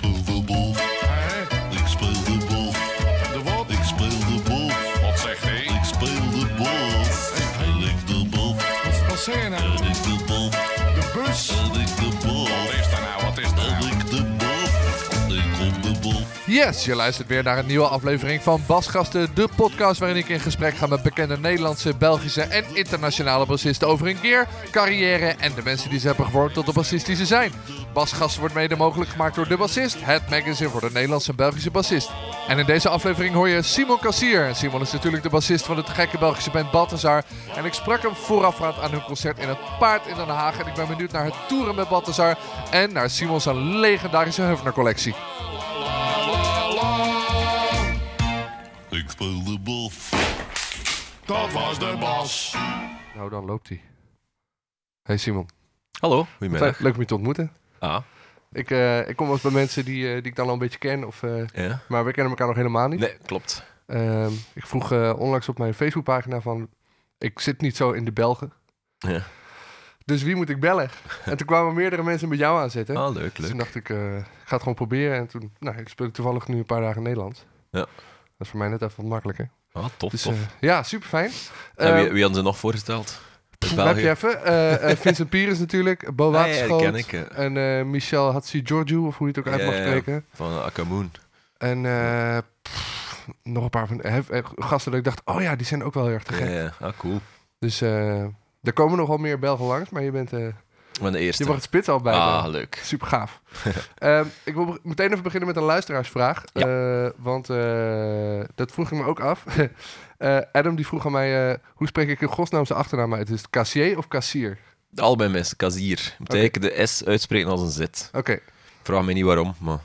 speel de. Hè? Ik speel de bal. De wat? Ik speel de bal. Wat zegt hij? Ik speel de. En ik de bal. Wat, wat zeg je nou? Yes, je luistert weer naar een nieuwe aflevering van Basgasten, de podcast waarin ik in gesprek ga met bekende Nederlandse, Belgische en internationale bassisten over hun keer, carrière en de mensen die ze hebben gevormd tot de bassist die ze zijn. Basgasten wordt mede mogelijk gemaakt door De Bassist, het magazine voor de Nederlandse en Belgische bassist. En in deze aflevering hoor je Simon Kassier. Simon is natuurlijk de bassist van de gekke Belgische band Balthazar. En ik sprak hem voorafgaand aan hun concert in het Paard in Den Haag. En ik ben benieuwd naar het toeren met Balthazar en naar Simons legendarische Hufner collectie. Ik speel de bal. Dat was de bas. Nou, dan loopt hij. Hey Simon, Hallo, goedemiddag. leuk om je te ontmoeten. Ah, Ik, eh, ik kom wel eens bij mensen die, eh, die ik dan al een beetje ken, of, eh, ja. maar we kennen elkaar nog helemaal niet. Nee, klopt. Ehm, ik vroeg eh, onlangs op mijn Facebookpagina van, ik zit niet zo in de Belgen, Ja. dus wie moet ik bellen? en toen kwamen meerdere mensen met jou aan zitten. Ah, leuk, Dus toen leuk. dacht ik, eh, ik ga het gewoon proberen. En toen, nou, ik speel toevallig nu een paar dagen Nederlands. Ja. Dat is voor mij net even wat makkelijker. Ah, tof, Dus tof. eh, ja, super fijn. wie, wie hadden ze nog voorgesteld? Heb je even? Eh, eh, Vincent Pires natuurlijk, Bo Ah, ja, ken ik. eh, En eh, Michel Hatsi Georgiou, of hoe je het ook uit Ja, mag ja, ja. spreken. Van Akamoon. En eh, pff, nog een paar van eh, eh, gasten dat ik dacht, oh ja, die zijn ook wel heel erg te Ja, gek. ja. Ah, cool. Dus eh, er komen nog wel meer Belgen langs, maar je bent eh, ben de eerste. je mag het spits al bij. ah, leuk. Super gaaf. Ehm, ik wil meteen even beginnen met een luisteraarsvraag. Eh, want eh, dat vroeg ik me ook af. Eh, Adam die vroeg aan mij, eh, hoe spreek ik in godsnaam zijn achternaam uit? Is het Cassier of Cassier? Allebei mensen, Kazier. Moet eigenlijk de S uitspreken als een Z. Oké, Vraag me niet waarom, maar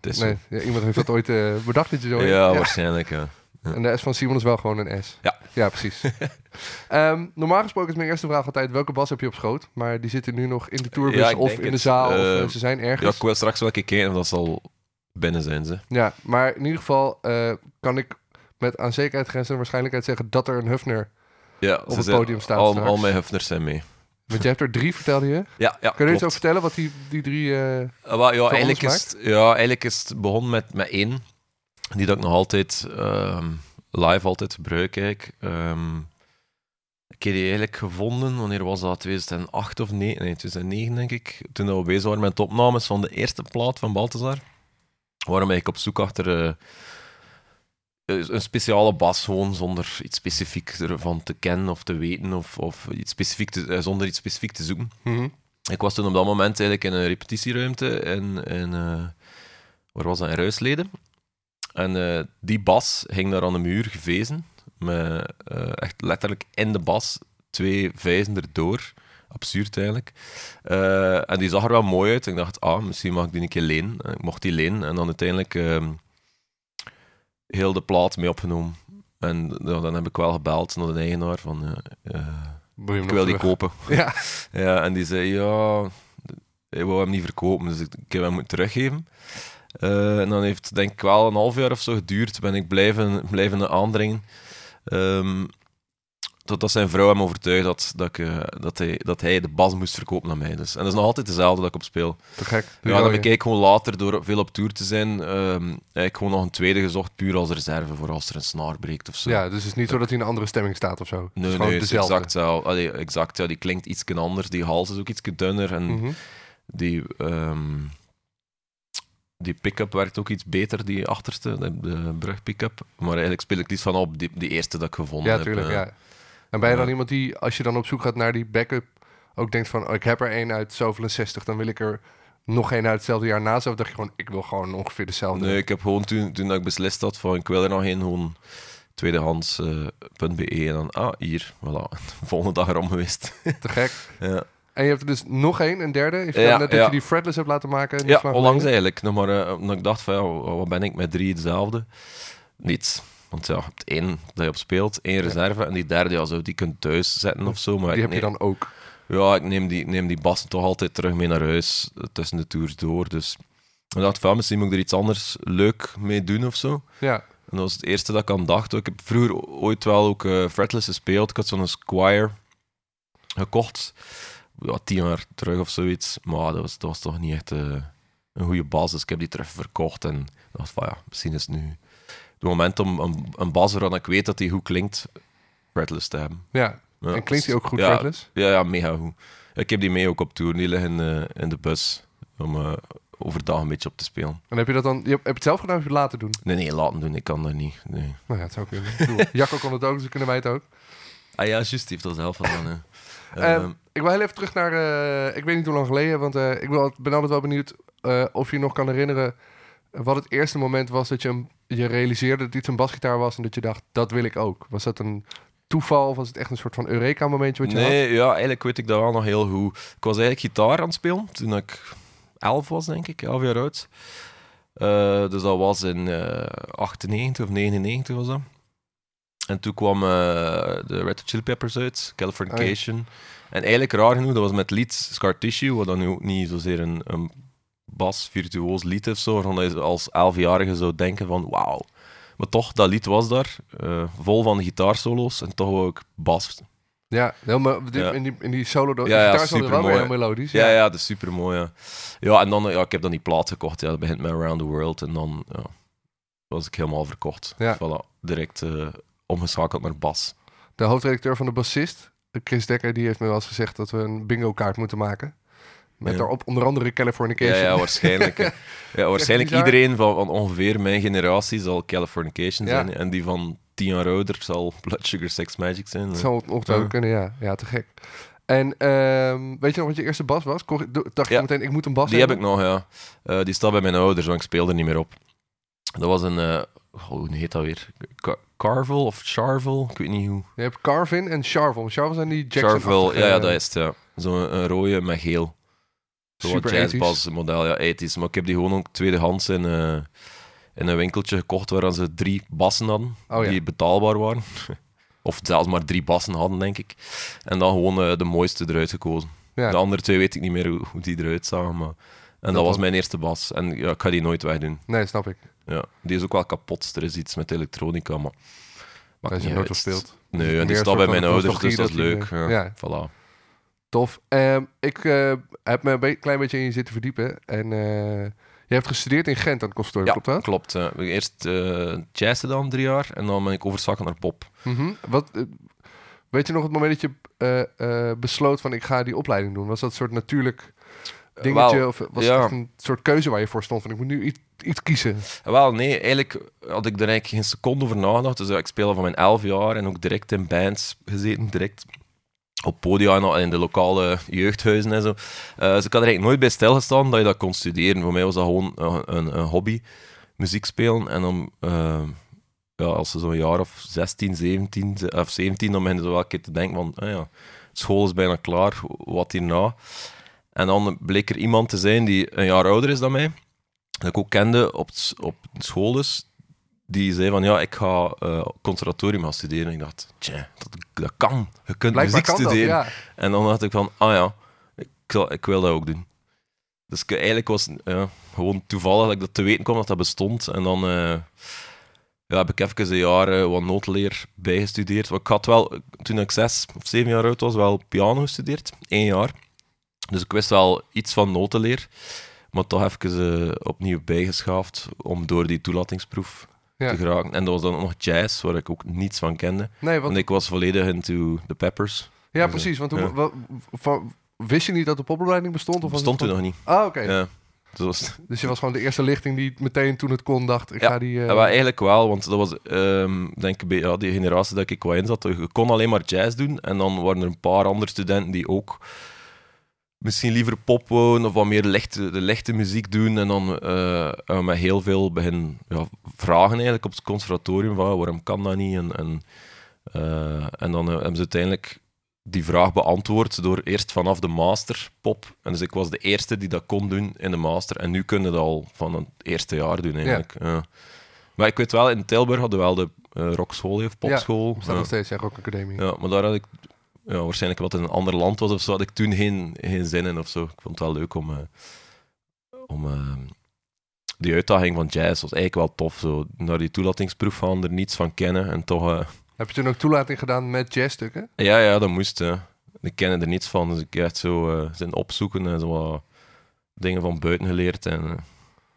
het is nee, ja, iemand heeft dat ooit eh, bedacht dat je zo. Ja, waarschijnlijk. Ja. En de S van Simon is wel gewoon een S. Ja. Ja, precies. Ehm, normaal gesproken is mijn eerste vraag altijd, welke bas heb je op schoot? Maar die zitten nu nog in de tourbus Ja, of in de zaal of ze zijn ja, ergens. ik wil straks wel een keer kijken of dat zal binnen zijn. Ze. Ja, maar in ieder geval eh, kan ik met aan zekerheid grenzende waarschijnlijkheid zeggen dat er een Hufner... Ja, Op het podium staat Al, straks. al mijn Hufners zijn mee. Want je hebt er drie, vertelde je. Ja, ja Kun je er iets over vertellen wat die, die drie... Uh, ja, eigenlijk is, het, ja, eigenlijk is het begonnen met, met één. Die dat ik nog altijd ehm, live altijd gebruik. Ehm, ik heb die eigenlijk gevonden, wanneer was dat? 2008 of nee, nee 2009 denk ik. Toen we bezig waren met opnames van de eerste plaat van Balthazar. Waarom ik op zoek achter eh, een speciale bas, gewoon zonder iets specifiek ervan te kennen of te weten. Of, of iets specifiek te, eh, zonder iets specifiek te zoeken. mhm. Ik was toen op dat moment eigenlijk in een repetitieruimte in, in eh, waar was dat, in Ruisleden. En eh, die bas hing daar aan de muur gevezen, met eh, echt letterlijk in de bas twee vijzen erdoor. Absurd eigenlijk. Eh, en die zag er wel mooi uit. Ik dacht, ah, misschien mag ik die een keer lenen. En ik mocht die lenen en dan uiteindelijk ehm, heel de plaat mee opgenomen. En dan heb ik wel gebeld naar de eigenaar van, hem ik wil die kopen. Ja, Ja, en die zei, ja, hij wou hem niet verkopen, dus ik, ik heb hem moeten teruggeven. En dan heeft het denk ik wel een half jaar of zo geduurd, ben ik blijven, blijven aandringen. Ehm totdat zijn vrouw hem overtuigd had dat, ik, eh, dat, hij, dat hij de bas moest verkopen aan mij. Dus. En dat is nog altijd dezelfde dat ik op speel. te gek. Ja, dan heb ik gewoon later, door veel op tour te zijn, ehm eigenlijk gewoon nog een tweede gezocht, puur als reserve voor als er een snaar breekt of zo. Ja, dus het is niet zo dat hij in een andere stemming staat of zo. Nee, nee, het is dezelfde. exact zo. Allee, exact, ja, die klinkt iets anders, die hals is ook iets dunner en Mhm. die, ehm, die pick-up werkt ook iets beter, die achterste, de, de brug-pick-up. Maar eigenlijk speel ik liefst van op die, die eerste dat ik gevonden Ja, heb. tuurlijk, eh. ja. En ben je dan iemand die, als je dan op zoek gaat naar die backup, ook denkt van, oh, ik heb er één uit zoveel en 60, dan wil ik er nog één uit hetzelfde jaar naast. Of dacht je gewoon, ik wil gewoon ongeveer dezelfde. Nee, ik heb gewoon toen, toen ik beslist had van ik wil er nog één, gewoon tweedehands.be en dan, ah, hier, voilà. Volgende dag erom geweest. Te gek. ja, En je hebt er dus nog één, een derde. Ja, net dat je die fretless hebt laten maken. ja lang onlangs eigenlijk. Nog maar, eh, omdat ik dacht van, ja, wat ben ik met drie hetzelfde? Niets. Want ja, je hebt één dat je op speelt, één reserve, en die derde, ja, zou die kunt thuis zetten of zo. Maar Die heb je dan ook. Ja, ik neem die, neem die bassen toch altijd terug mee naar huis, eh, tussen de tours door. Dus ik dacht van, misschien moet ik er iets anders leuk mee doen of zo. Ja. En dat was het eerste dat ik aan dacht. Ik heb vroeger ooit wel ook eh, fretless gespeeld. Ik had zo'n Squire gekocht. Ja, tien jaar terug of zoiets. Maar dat was, dat was toch niet echt... eh, een goede bas. Dus ik heb die terug verkocht en dacht van ja, misschien is het nu het moment om een, een bas waarvan ik weet dat die goed klinkt, fretless te hebben. Ja. Ja, En klinkt die ook goed ja, fretless? Ja, ja, mega goed. Ik heb die mee ook op tour. Die liggen in, eh, in de bus om eh, overdag een beetje op te spelen. En heb je dat dan... Je, heb je het zelf gedaan of heb je het laten doen? Nee, nee, laten doen. Ik kan dat niet. Nee. Nou ja, het zou kunnen. Jacco kon het ook, dus dan kunnen wij het ook. Ah ja, juist, die heeft dat zelf gedaan. Ehm, Ehm, ik wil heel even terug naar... eh, ik weet niet hoe lang geleden, want eh, ik wil, ben altijd wel benieuwd eh, of je nog kan herinneren wat het eerste moment was dat je, een, je realiseerde dat iets een basgitaar was en dat je dacht, dat wil ik ook. Was dat een toeval of was het echt een soort van Eureka-momentje wat je had? nee, ja, eigenlijk weet ik dat wel nog heel goed. Ik was eigenlijk gitaar aan het spelen toen ik elf was, denk ik, elf jaar oud. Eh, dus dat was in eh 98 of 99 was dat. En toen kwam eh, de Red Hot Chili Peppers uit, Californication. En eigenlijk raar genoeg, dat was met lied Scar Tissue, wat dan nu ook niet zozeer een, een bas, virtuoos lied of zo, waarvan je als elfjarige zou denken van wauw. Maar toch, dat lied was daar, eh, vol van gitaarsolo's en toch ook bas. Ja, helemaal, die- Ja. In, die, in die solo, Ja, ja, wel melodisch. Ja, ja, dat is super mooi. Ja. ja, en dan, ja, ik heb dan die plaat gekocht. Ja, dat begint met Around the World. En dan ja, was ik helemaal verkocht. Ja. Voilà, direct eh, omgeschakeld naar bas. De hoofdredacteur van de bassist, Chris Dekker, die heeft me wel eens gezegd dat we een bingo kaart moeten maken. Met Ja. daarop onder andere Californication. ja, waarschijnlijk. ja, waarschijnlijk iedereen van, van ongeveer mijn generatie zal Californication zijn. En die van tien jaar ouder zal Blood Sugar Sex Magic zijn. Dat zou ongetwijfeld kunnen, ja. Ja, te gek. En ehm, weet je nog wat je eerste bas was? Dacht je meteen, ik moet een bas Die heb ik nog, ja. Eh, die staat bij mijn ouders, want ik speel er niet meer op. Dat was een... oh, hoe heet dat weer? Ca- Carvel of Charvel? Ik weet niet hoe. Je hebt Carvin en Charvel. Charvel zijn die Jackson Charvel, ja, ja, dat is het, ja. Zo'n een rode met geel. Super jazzbas model, ja, ethisch. Maar ik heb die gewoon ook tweedehands in, eh, in een winkeltje gekocht waar ze drie bassen hadden, Oh, ja. die betaalbaar waren. of zelfs maar drie bassen hadden, denk ik. En dan gewoon eh, de mooiste eruit gekozen. Ja. De andere twee weet ik niet meer hoe, hoe die eruit zagen, maar... En dat, Dat was mijn eerste bas. En ja, ik ga die nooit wegdoen. Nee, snap ik. Ja. Die is ook wel kapot. Er is iets met elektronica, maar... Als je nooit gespeeld. Nee, en die staat bij mijn ouders, dus dat is dat leuk. eh, Ja, ja. Voilà. Tof. Ehm, ik eh, heb me een klein beetje in je zitten verdiepen. En eh, je hebt gestudeerd in Gent aan het conservatorium, Ja, klopt dat? klopt. ja. Eerst eh jazz gedaan, drie jaar, en dan ben ik overzakken naar pop. Mhm. Wat, eh, weet je nog het moment dat je eh, eh, besloot van ik ga die opleiding doen? Was dat een soort natuurlijk dingetje? of was ja. het een soort keuze waar je voor stond? Van ik moet nu iets, iets kiezen. Eh, Wel, nee, eigenlijk had ik er eigenlijk geen seconde over nagedacht. Dus ik speelde van mijn elf jaar en ook direct in bands gezeten, direct op podia en in de lokale jeugdhuizen en zo. Eh, dus ik had er eigenlijk nooit bij stilgestaan dat je dat kon studeren. Voor mij was dat gewoon een, een, hobby, muziek spelen. En dan, eh, ja, als ze zo'n jaar of 16, 17, ze- of 17, dan begin je zo wel een keer te denken van, ah ja, school is bijna klaar, wat hierna? En dan bleek er iemand te zijn die een jaar ouder is dan mij, dat ik ook kende op, op school dus, die zei van, ja, ik ga eh, conservatorium gaan studeren. En ik dacht, tja, dat, dat kan. Je kunt Blijkbaar muziek dat, studeren. ja. En dan dacht ik van, ah ja, ik, ik wil dat ook doen. Dus ik, eigenlijk was het ja, gewoon toevallig dat ik dat te weten kwam dat dat bestond. En dan eh, ja, heb ik even een jaar eh, wat noodleer bijgestudeerd. Want ik had wel, toen ik zes of zeven jaar oud was, wel piano gestudeerd. Eén jaar. Dus ik wist wel iets van notenleer. Maar toch even opnieuw bijgeschaafd om door die toelatingsproef Ja. te geraken. En dat was dan ook nog jazz, waar ik ook niets van kende. Nee, want, Want ik was volledig into the Peppers. ja, precies. Want hoe, ja. wa- van- wist je niet dat de popopleiding bestond? Of bestond toen nog niet. Ah, oké. Ja. Dus Dus je was gewoon de eerste lichting die meteen toen het kon dacht, ik Ja, ga die... eh, Ja, wel, eigenlijk wel, want dat was ehm, denk ik bij ja, die generatie dat ik wel in zat. Je kon alleen maar jazz doen en dan waren er een paar andere studenten die ook misschien liever pop wouden of wat meer lichte, de lichte muziek doen. En dan eh, eh, met heel veel begin ja, vragen eigenlijk op het conservatorium van waarom kan dat niet? En, en, eh, en dan hebben ze uiteindelijk die vraag beantwoord door eerst vanaf de master pop. En dus ik was de eerste die dat kon doen in de master. En nu kunnen dat al van het eerste jaar doen eigenlijk. Ja. Maar ik weet wel, in Tilburg hadden we wel de rockschool of popschool. Ja. nog steeds, ja, Rock Academie. Ja, maar daar had ik ja, waarschijnlijk wat in een ander land was of zo, had ik toen geen, geen zin in of zo. Ik vond het wel leuk om, eh, om eh, die uitdaging van jazz was eigenlijk wel tof. Zo. Naar die toelatingsproef gaan, er niets van kennen en toch. eh, Heb je toen ook toelating gedaan met jazzstukken? ja, ja, dat moest. Ik kende er niets van, dus ik echt zo eh zijn opzoeken en zo wat dingen van buiten geleerd en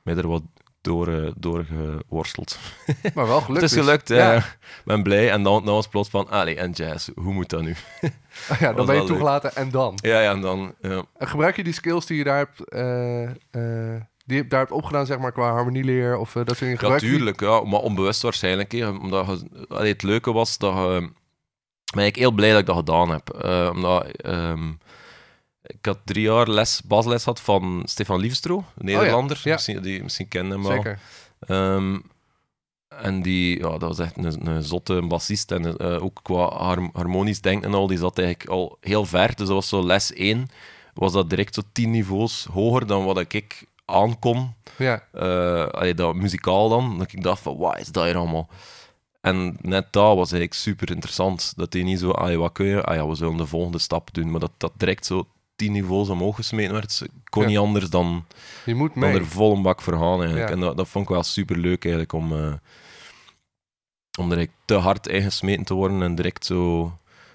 mij er wat door, eh, doorgeworsteld. Maar wel gelukt. Het is dus. gelukt, ja. Ik ben blij. En dan, dan was het plots van, allee, en jazz, hoe moet dat nu? ja, dan ben je toegelaten en dan. Ja, ja, en dan... Ja. En gebruik je die skills die je daar hebt, eh, eh, die je daar hebt opgedaan, zeg maar, qua harmonieleer of dat soort dingen? Ja, Gebruik je die? tuurlijk, ja, maar onbewust waarschijnlijk. hè, omdat je, allee, het leuke was dat je... Ben ik heel blij dat ik dat gedaan heb. omdat ehm, ik had drie jaar les, basles had van Stefan Liefstro, een Nederlander. Oh ja. Misschien, die, misschien kennen hem wel. Zeker. Ehm, en die, ja, dat was echt een, een zotte bassist. En eh, ook qua har- harmonisch denken en al, die zat eigenlijk al heel ver. Dus dat was zo les 1, was dat direct zo tien niveaus hoger dan wat ik aankom. Ja, allee, dat muzikaal dan. Dat ik dacht van, wat is dat hier allemaal? En net dat was eigenlijk super interessant. Dat hij niet zo, ah, wat kun je? Ah ja, we zullen de volgende stap doen. Maar dat dat direct zo tien niveaus omhoog gesmeten werd. Ik kon Ja. niet anders dan, je moet dan er vol een bak voor gaan eigenlijk. Ja. En dat, dat vond ik wel super leuk eigenlijk om, eh om direct te hard ingesmeten te worden en direct zo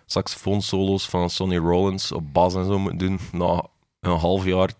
saxofoonsolo's van Sonny Rollins op bas en zo moeten doen na een half jaar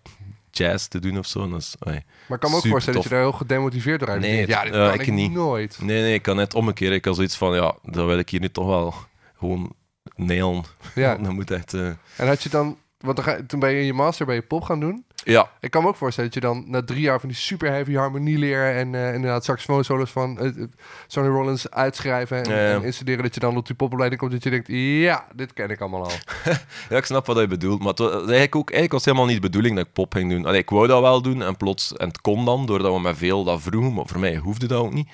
jazz te doen of zo. En Dat is. Maar ik kan me ook voorstellen dat je daar heel gedemotiveerd door Nee. Ja, dit eh, kan ik niet. nooit. Nee, nee, ik kan net omkeren. Ik had zoiets van, ja, dat wil ik hier nu toch wel gewoon nailen. Ja. Dat moet echt... eh, En had je dan, want dan ga, toen ben je in je master bij je pop gaan doen. Ja, Ik kan me ook voorstellen dat je dan na drie jaar van die super heavy harmonieleer en eh inderdaad saxofoonsolos van eh, Sonny Rollins uitschrijven en, en instuderen, dat je dan op die popopleiding komt dat je denkt, ja, dit ken ik allemaal al. ja, ik snap wat je bedoelt. Maar het was eigenlijk, ook, eigenlijk was helemaal niet de bedoeling dat ik pop ging doen. Allee, ik wou dat wel doen en plots... En het kon dan, doordat we met veel dat vroegen. Maar voor mij hoefde dat ook niet.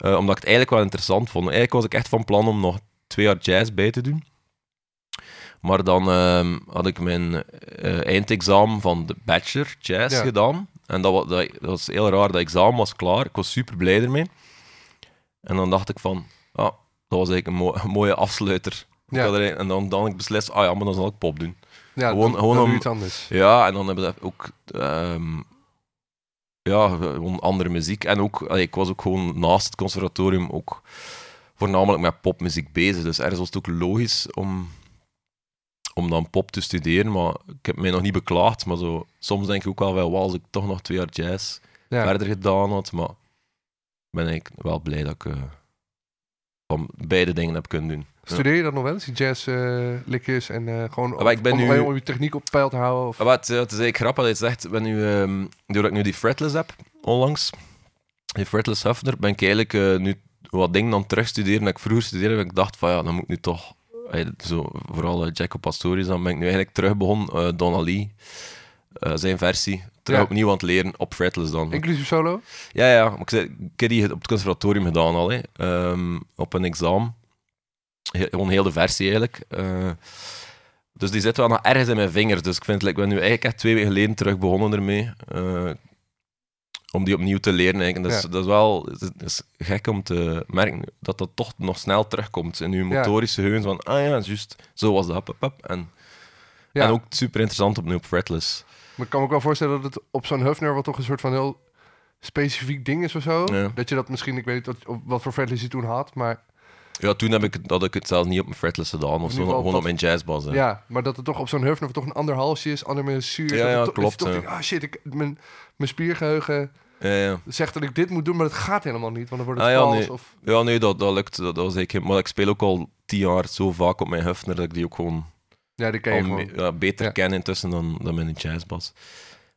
Omdat ik het eigenlijk wel interessant vond. Eigenlijk was ik echt van plan om nog twee jaar jazz bij te doen. Maar dan ehm, had ik mijn eh, eindexamen van de bachelor jazz Ja. gedaan. En dat was, dat, dat was heel raar. Dat examen was klaar. Ik was super blij ermee. En dan dacht ik van... Ah, dat was eigenlijk een, mo- een mooie afsluiter. Ja. er- en dan, dan had ik beslist, ah ja, maar dan zal ik pop doen. Ja, Gewoon- dan, gewoon dan om- iets anders. Ja, en dan hebben we ook ehm, ja, gewoon andere muziek. En ook, allee, ik was ook gewoon naast het conservatorium ook voornamelijk met popmuziek bezig. Dus ergens was het ook logisch om, om dan pop te studeren. Maar ik heb mij nog niet beklaagd. Maar zo, soms denk ik ook wel, wel wow, als ik toch nog twee jaar jazz Ja. verder gedaan had. Maar ik ben eigenlijk wel blij dat ik van beide dingen heb kunnen doen. Studeer je dat nog wel eens, die jazz eh liedjes en eh, gewoon maar ik ben nu- om je techniek op peil te houden? Of... Wat, het is eigenlijk grappig dat je zegt. Ik Ben nu, ehm, doordat ik nu die fretless heb, onlangs, die fretless Huffner, ben ik eigenlijk nu wat dingen het terugstuderen dat ik vroeger studeerde. En ik dacht van ja, dan moet ik nu toch, zo, vooral uh, Jacob Pastorius, dan ben ik nu eigenlijk terug begonnen, eh Donna Lee, eh, zijn versie, terug Ja. opnieuw aan het leren op fretless dan. Inclusief solo? Ja, ja, maar ik, zei, ik heb die op het conservatorium gedaan al, hè. Ehm, op een examen. He- gewoon heel de versie eigenlijk. Eh, dus die zit wel nog ergens in mijn vingers. Dus ik vind, ik ben nu eigenlijk echt twee weken geleden terug begonnen ermee. eh, om die opnieuw te leren. Eigenlijk. En dat, is, Ja. dat is wel het is gek om te merken dat dat toch nog snel terugkomt in uw Ja. motorische geheugen. Van, ah ja, juist, zo was dat. Pup. En, Ja. en ook super interessant opnieuw op fretless. Maar ik kan me ook wel voorstellen dat het op zo'n Huffner wat toch een soort van heel specifiek ding is of zo. Ja. Dat je dat misschien, ik weet niet wat, wat voor fretless je toen had, maar Ja, toen heb ik, het- had ik het zelfs niet op mijn fretless gedaan. Of zo, geval gewoon dat- op mijn jazzbas. hè. ja, maar dat het toch op zo'n Huffner toch een ander halsje is, ander mensuur. Ja, dat ja, klopt, Dat ja. ah shit, ik, mijn, mijn spiergeheugen Ja, ja. zegt dat ik dit moet doen, maar dat gaat helemaal niet, want dan wordt het Ah, ja, vals. nee. Of, Ja, nee, dat, dat lukt. Dat, dat was eigenlijk, maar ik speel ook al tien jaar zo vaak op mijn Huffner dat ik die ook gewoon, ja, die ken je al gewoon. me- ja, beter Ja. ken intussen dan, dan mijn jazzbas.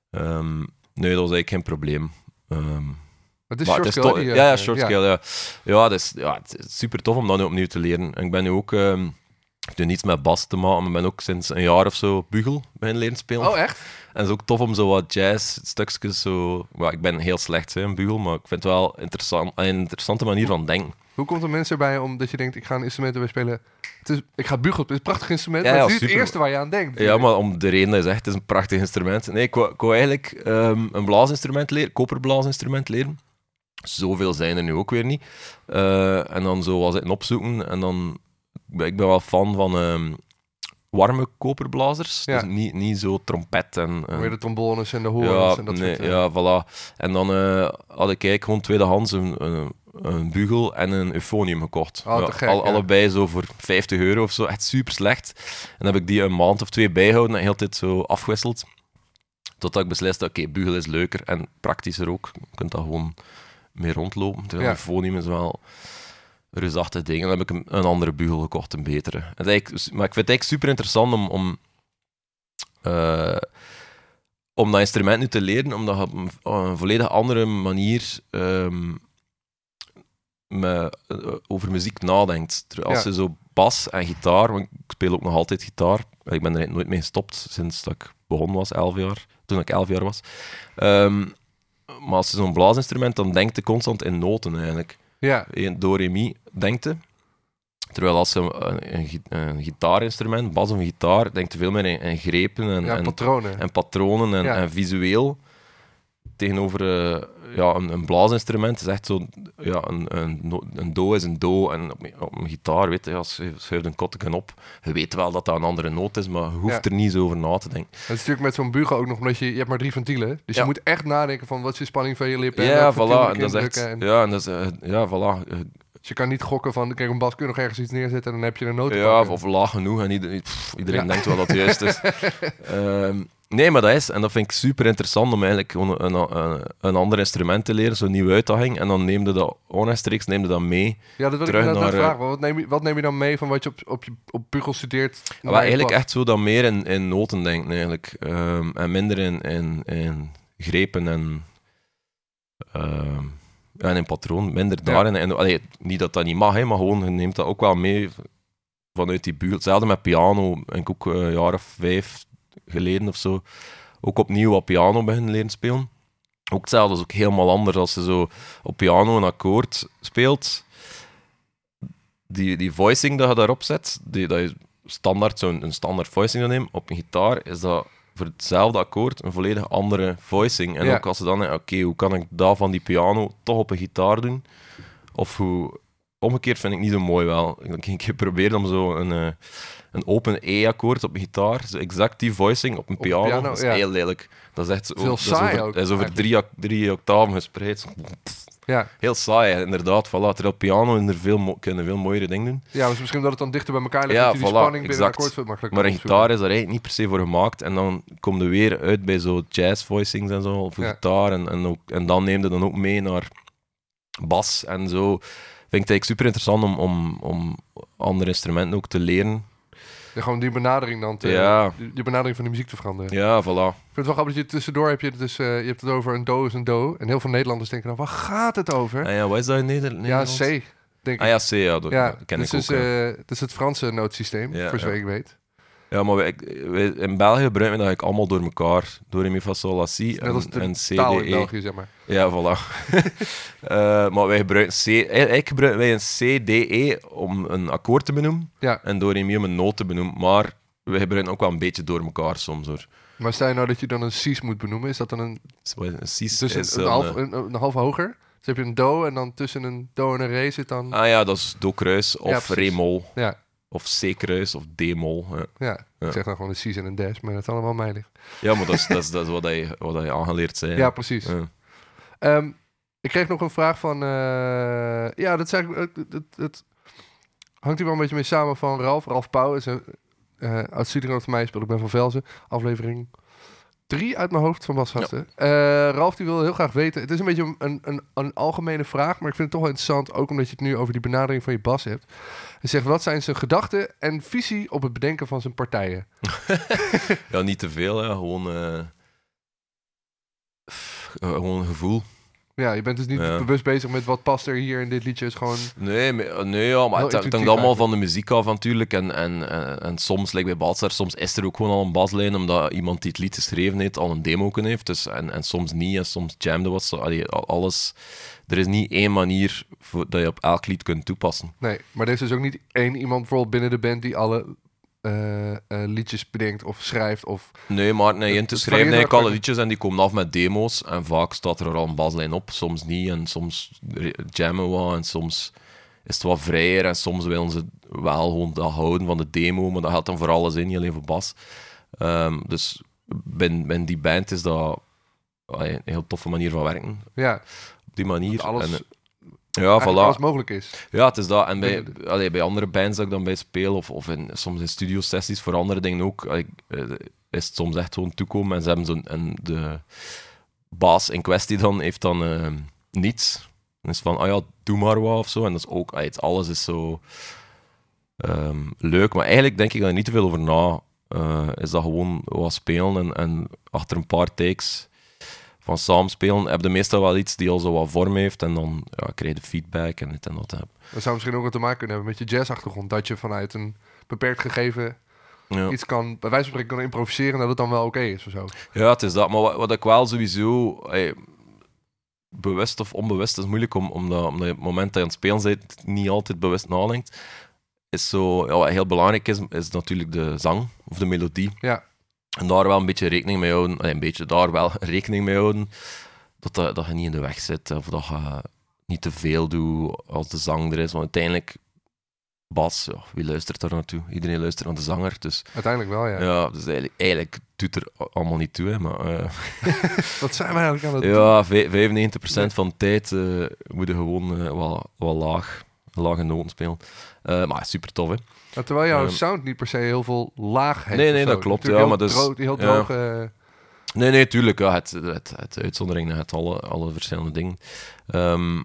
Ehm, nee, dat was eigenlijk geen probleem. Ehm, Het is maar short scale, ja, ja, short ja. scale, ja. Ja, het is, ja, het is super tof om dat nu opnieuw te leren. En ik ben nu ook, ehm ik heb nu niets met bas te maken, maar ik ben ook sinds een jaar of zo bugel beginnen leren spelen. Oh, echt? En het is ook tof om zo wat jazz-stukjes zo... well, ik ben heel slecht hè, in bugel, maar ik vind het wel interessant, een interessante manier van denken. Hoe komt er mensen erbij omdat je denkt, ik ga een instrument erbij spelen? Het is, ik ga bugelen, het is een prachtig instrument, Ja, maar het is het eerste waar je aan denkt. Ja, maar om de reden dat je zegt, het is een prachtig instrument. Nee, ik wou, ik wou eigenlijk ehm, een blaasinstrument leren, koperblaasinstrument leren. Zoveel zijn er nu ook weer niet. Eh, en dan zo was het opzoeken. En dan, ik ben wel fan van ehm, warme koperblazers. Ja. Dus niet, niet zo trompet en... en- Weer de trombones en de horens ja, en dat nee, soort... ja, voilà. En dan eh, had ik eigenlijk gewoon tweedehands een, een, een bugel en een euphonium gekocht. Oh, Ja, gek, al-. Allebei zo voor 50 euro of zo. Echt super slecht. En dan heb ik die een maand of twee bijgehouden en heel tijd zo afgewisseld. Totdat ik besliste, oké, bugel is leuker en praktischer ook. Je kunt dat gewoon mee rondlopen. Terwijl Ja. phonium is wel een reusachtig ding. En dan heb ik een, een andere bugel gekocht, een betere. Maar ik vind het eigenlijk super interessant om, om, eh, om dat instrument nu te leren, omdat je op een, op een volledig andere manier ehm, me, eh, over muziek nadenkt. Als Ja. je zo bas en gitaar, want ik speel ook nog altijd gitaar. Ik ben er nooit mee gestopt sinds dat ik begonnen was, elf jaar. Toen ik elf jaar was. Ehm, maar als je zo'n blaasinstrument, dan denkt je constant in noten eigenlijk. Ja, Eén do, re, mi, denkt je. Terwijl als je een, een, gi- een gitaarinstrument, bas of gitaar, denkt je veel meer in, in grepen en, ja en, patronen. en patronen en, Ja. en visueel. Tegenover eh, ja, een, een blaasinstrument is echt zo, ja, een, een, do is een do. En op, op een gitaar, weet je, als je schuift een kotteken op, je weet wel dat dat een andere noot is, maar je hoeft Ja. er niet zo over na te denken. Dat is natuurlijk met zo'n bugel ook nog, omdat je, je hebt maar drie ventielen. Dus Ja. je moet echt nadenken van wat is de spanning van je lippen. en Ja, voilà. En dat is echt, indrukken. En- ja, en dat is, eh, ja, voilà. Dus je kan niet gokken van, kijk, een bas kun je nog ergens iets neerzetten en dan heb je een noot Ja, of, of laag genoeg en iedereen, pff, iedereen Ja. denkt wel dat het juist is. Ehm, nee, maar dat is, en dat vind ik super interessant om eigenlijk een, een, een ander instrument te leren, zo'n nieuwe uitdaging. En dan neem je dat onrechtstreeks neem je dat mee. Ja, dat wil ik terug inderdaad naar, eh, vragen. Wat neem, je, wat neem je dan mee van wat je op, op, je, op bugel studeert? je eigenlijk echt zo dat meer in, in noten denken eigenlijk. Ehm, en minder in, in, in grepen en, ehm, en in patroon. Minder Ja. daarin. En, allee, niet dat dat niet mag, hè, maar gewoon je neemt dat ook wel mee vanuit die buurt. Hetzelfde met piano. Ik ook eh, een jaar of vijf geleden of zo ook opnieuw wat piano beginnen leren spelen. Ook hetzelfde, dat is ook helemaal anders als je zo op piano een akkoord speelt. Die, die voicing dat je daarop zet, die, dat je standaard zo'n een standaard voicing neemt, op een gitaar is dat voor hetzelfde akkoord een volledig andere voicing. En Ja. ook als ze dan oké, hoe kan ik dat van die piano toch op een gitaar doen? Of hoe... Omgekeerd vind ik niet zo mooi wel. Ik heb keer geprobeerd om zo een, eh, een open E-akkoord op een gitaar, zo exact die voicing op een piano, piano, dat is ja. heel lelijk. Dat is echt zo, dat is saai over, ook, dat is over drie, oc- drie octaven gespreid. Ja. Heel saai, inderdaad. Voilà. Terwijl piano in er veel kunnen veel mooiere dingen doen. ja, dus misschien dat het dan dichter bij elkaar ligt. Ja, die voilà, spanning binnen akkoord veel makkelijker Maar een gitaar is daar eigenlijk niet per se voor gemaakt. En dan kom je weer uit bij zo jazz voicings en zo, voor Ja. gitaar. En, en, ook, en dan neem je dan ook mee naar bas en zo. Vind ik het eigenlijk super interessant om, om, om andere instrumenten ook te leren. Ja, gewoon die benadering dan te, Ja. die, die benadering van de muziek te veranderen. Ja, voilà. Ik vind het wel grappig dat je tussendoor heb je het dus, eh, je hebt het over een do is een do. En heel veel Nederlanders denken dan, waar gaat het over? En ja, wat is dat in Neder ja? C, denk ik. Ah ja, C, ja, dat, ja, ken dus ik is, ook. ja. eh, het is het Franse nootsysteem, Ja, voor zover ik weet. Ja, maar wij, wij- in België gebruiken we dat eigenlijk allemaal door elkaar. Door re, mi, fa, sol, la, si Net en, en C, taal in E. België, zeg maar. Ja, voilà. Eh, maar wij gebruiken C... Eigenlijk gebruiken wij een C, D, E om een akkoord te benoemen. Ja. En door re, mi om een noot te benoemen. Maar wij gebruiken ook wel een beetje door elkaar soms, hoor. Maar stel je nou dat je dan een cis moet benoemen, is dat dan een, Een cis dus is een, half, eh, een, een half hoger? Dus heb je een do en dan tussen een do en een re zit dan... Ah ja, dat is do-kruis of precies. re-mol. Ja, Of C-kruis of D-mol. Ja. ja. Ik zeg dan gewoon een cis en een des, maar dat is allemaal mij ligt. ja, maar dat is, dat is, dat is wat, je, wat je aangeleerd zijn. Ja, precies. Ehm, ik kreeg nog een vraag van... eh, ja, dat, eigenlijk, het, het, het hangt hier wel een beetje mee samen van Ralf. Ralf Pauw is een eh oud studiegenoot van mij. Speelt ik ben van Velzen. Aflevering 3 uit mijn hoofd van Basgasten. Eh Ralf die wil heel graag weten... Het is een beetje een, een, een algemene vraag... maar ik vind het toch wel interessant... ook omdat je het nu over die benadering van je bas hebt. Hij zegt, wat zijn zijn gedachten en visie... op het bedenken van zijn partijen? ja, niet te veel, gewoon... eh, eh, gewoon een gevoel. Ja, je bent dus niet Ja. bewust bezig met... wat past er hier in dit liedje. Is gewoon... Nee, maar- nee ja, maar het hangt allemaal eigenlijk. van de muziek af natuurlijk. En, en, en, en soms, like bij Balsar, soms is er ook gewoon al een baslijn, omdat iemand die het lied geschreven heeft, al een demo kunnen heeft. Dus, en, en soms niet, en soms jamde wat. Zo, allee, alles. Er is niet één manier voor, dat je op elk lied kunt toepassen. Nee, maar er is dus ook niet één iemand bijvoorbeeld binnen de band die alle eh, eh, liedjes bedenkt of schrijft of... Nee, maar nee, in te schrijven eigenlijk alle liedjes en die komen af met demo's. En vaak staat er al een baslijn op, soms niet. En soms jammen we en soms is het wat vrijer. En soms willen ze wel gewoon dat houden van de demo, maar dat geldt dan voor alles in, niet alleen voor bas. Ehm, dus binnen, die band is dat een heel toffe manier van werken. Ja, Op die manier. alles En, eh, Ja, voilà. alles mogelijk is. Ja, het is dat. En bij, allee, bij andere bands dat ik dan bij speel, of, of in, soms in studiosessies voor andere dingen ook, allee, eh, is het soms echt gewoon toekomen en ze hebben zo'n... En de baas in kwestie dan heeft dan eh, niets. Dan is van, ah ja, doe maar wat of zo. En dat is ook... allee, alles is zo ehm, leuk. Maar eigenlijk denk ik daar niet te veel over na. Eh, is dat gewoon wat spelen en, en achter een paar takes van samen spelen, heb je meestal wel iets die al zo wat vorm heeft en dan ja, krijg je feedback en dit en dat. Dat zou misschien ook wat te maken kunnen hebben met je jazzachtergrond. Dat je vanuit een beperkt gegeven Ja. iets kan, bij wijze van spreken kan improviseren en dat het dan wel oké is of zo. Ja, het is dat. Maar wat, wat ik wel sowieso, bewust of onbewust, is moeilijk om, omdat, omdat je het moment dat je aan het spelen bent niet altijd bewust nadenkt. Is zo, ja, wat heel belangrijk is, is natuurlijk de zang of de melodie. Ja. En daar wel een beetje rekening mee houden, een beetje daar wel rekening mee houden, dat, dat, je niet in de weg zit of dat je niet te veel doet als de zang er is. Want uiteindelijk, Bas, ja, wie luistert daar naartoe? Iedereen luistert naar de zanger, dus Uiteindelijk wel, ja. ja, dus eigenlijk, eigenlijk doet er allemaal niet toe. Hè, maar eh, Wat zijn we eigenlijk aan het doen? ja, vij- 95% van de tijd eh moet je gewoon eh, wel, wel laag, lage noten spelen. Eh, maar super tof, hè? Terwijl jouw Ehm, sound niet per se heel veel laag heeft. Nee, nee, dat klopt, ja, heel maar dus- droog- heel droog. Nee, nee, tuurlijk. Ja, het, het, het uitzondering naar het alle, alle verschillende dingen. Ehm,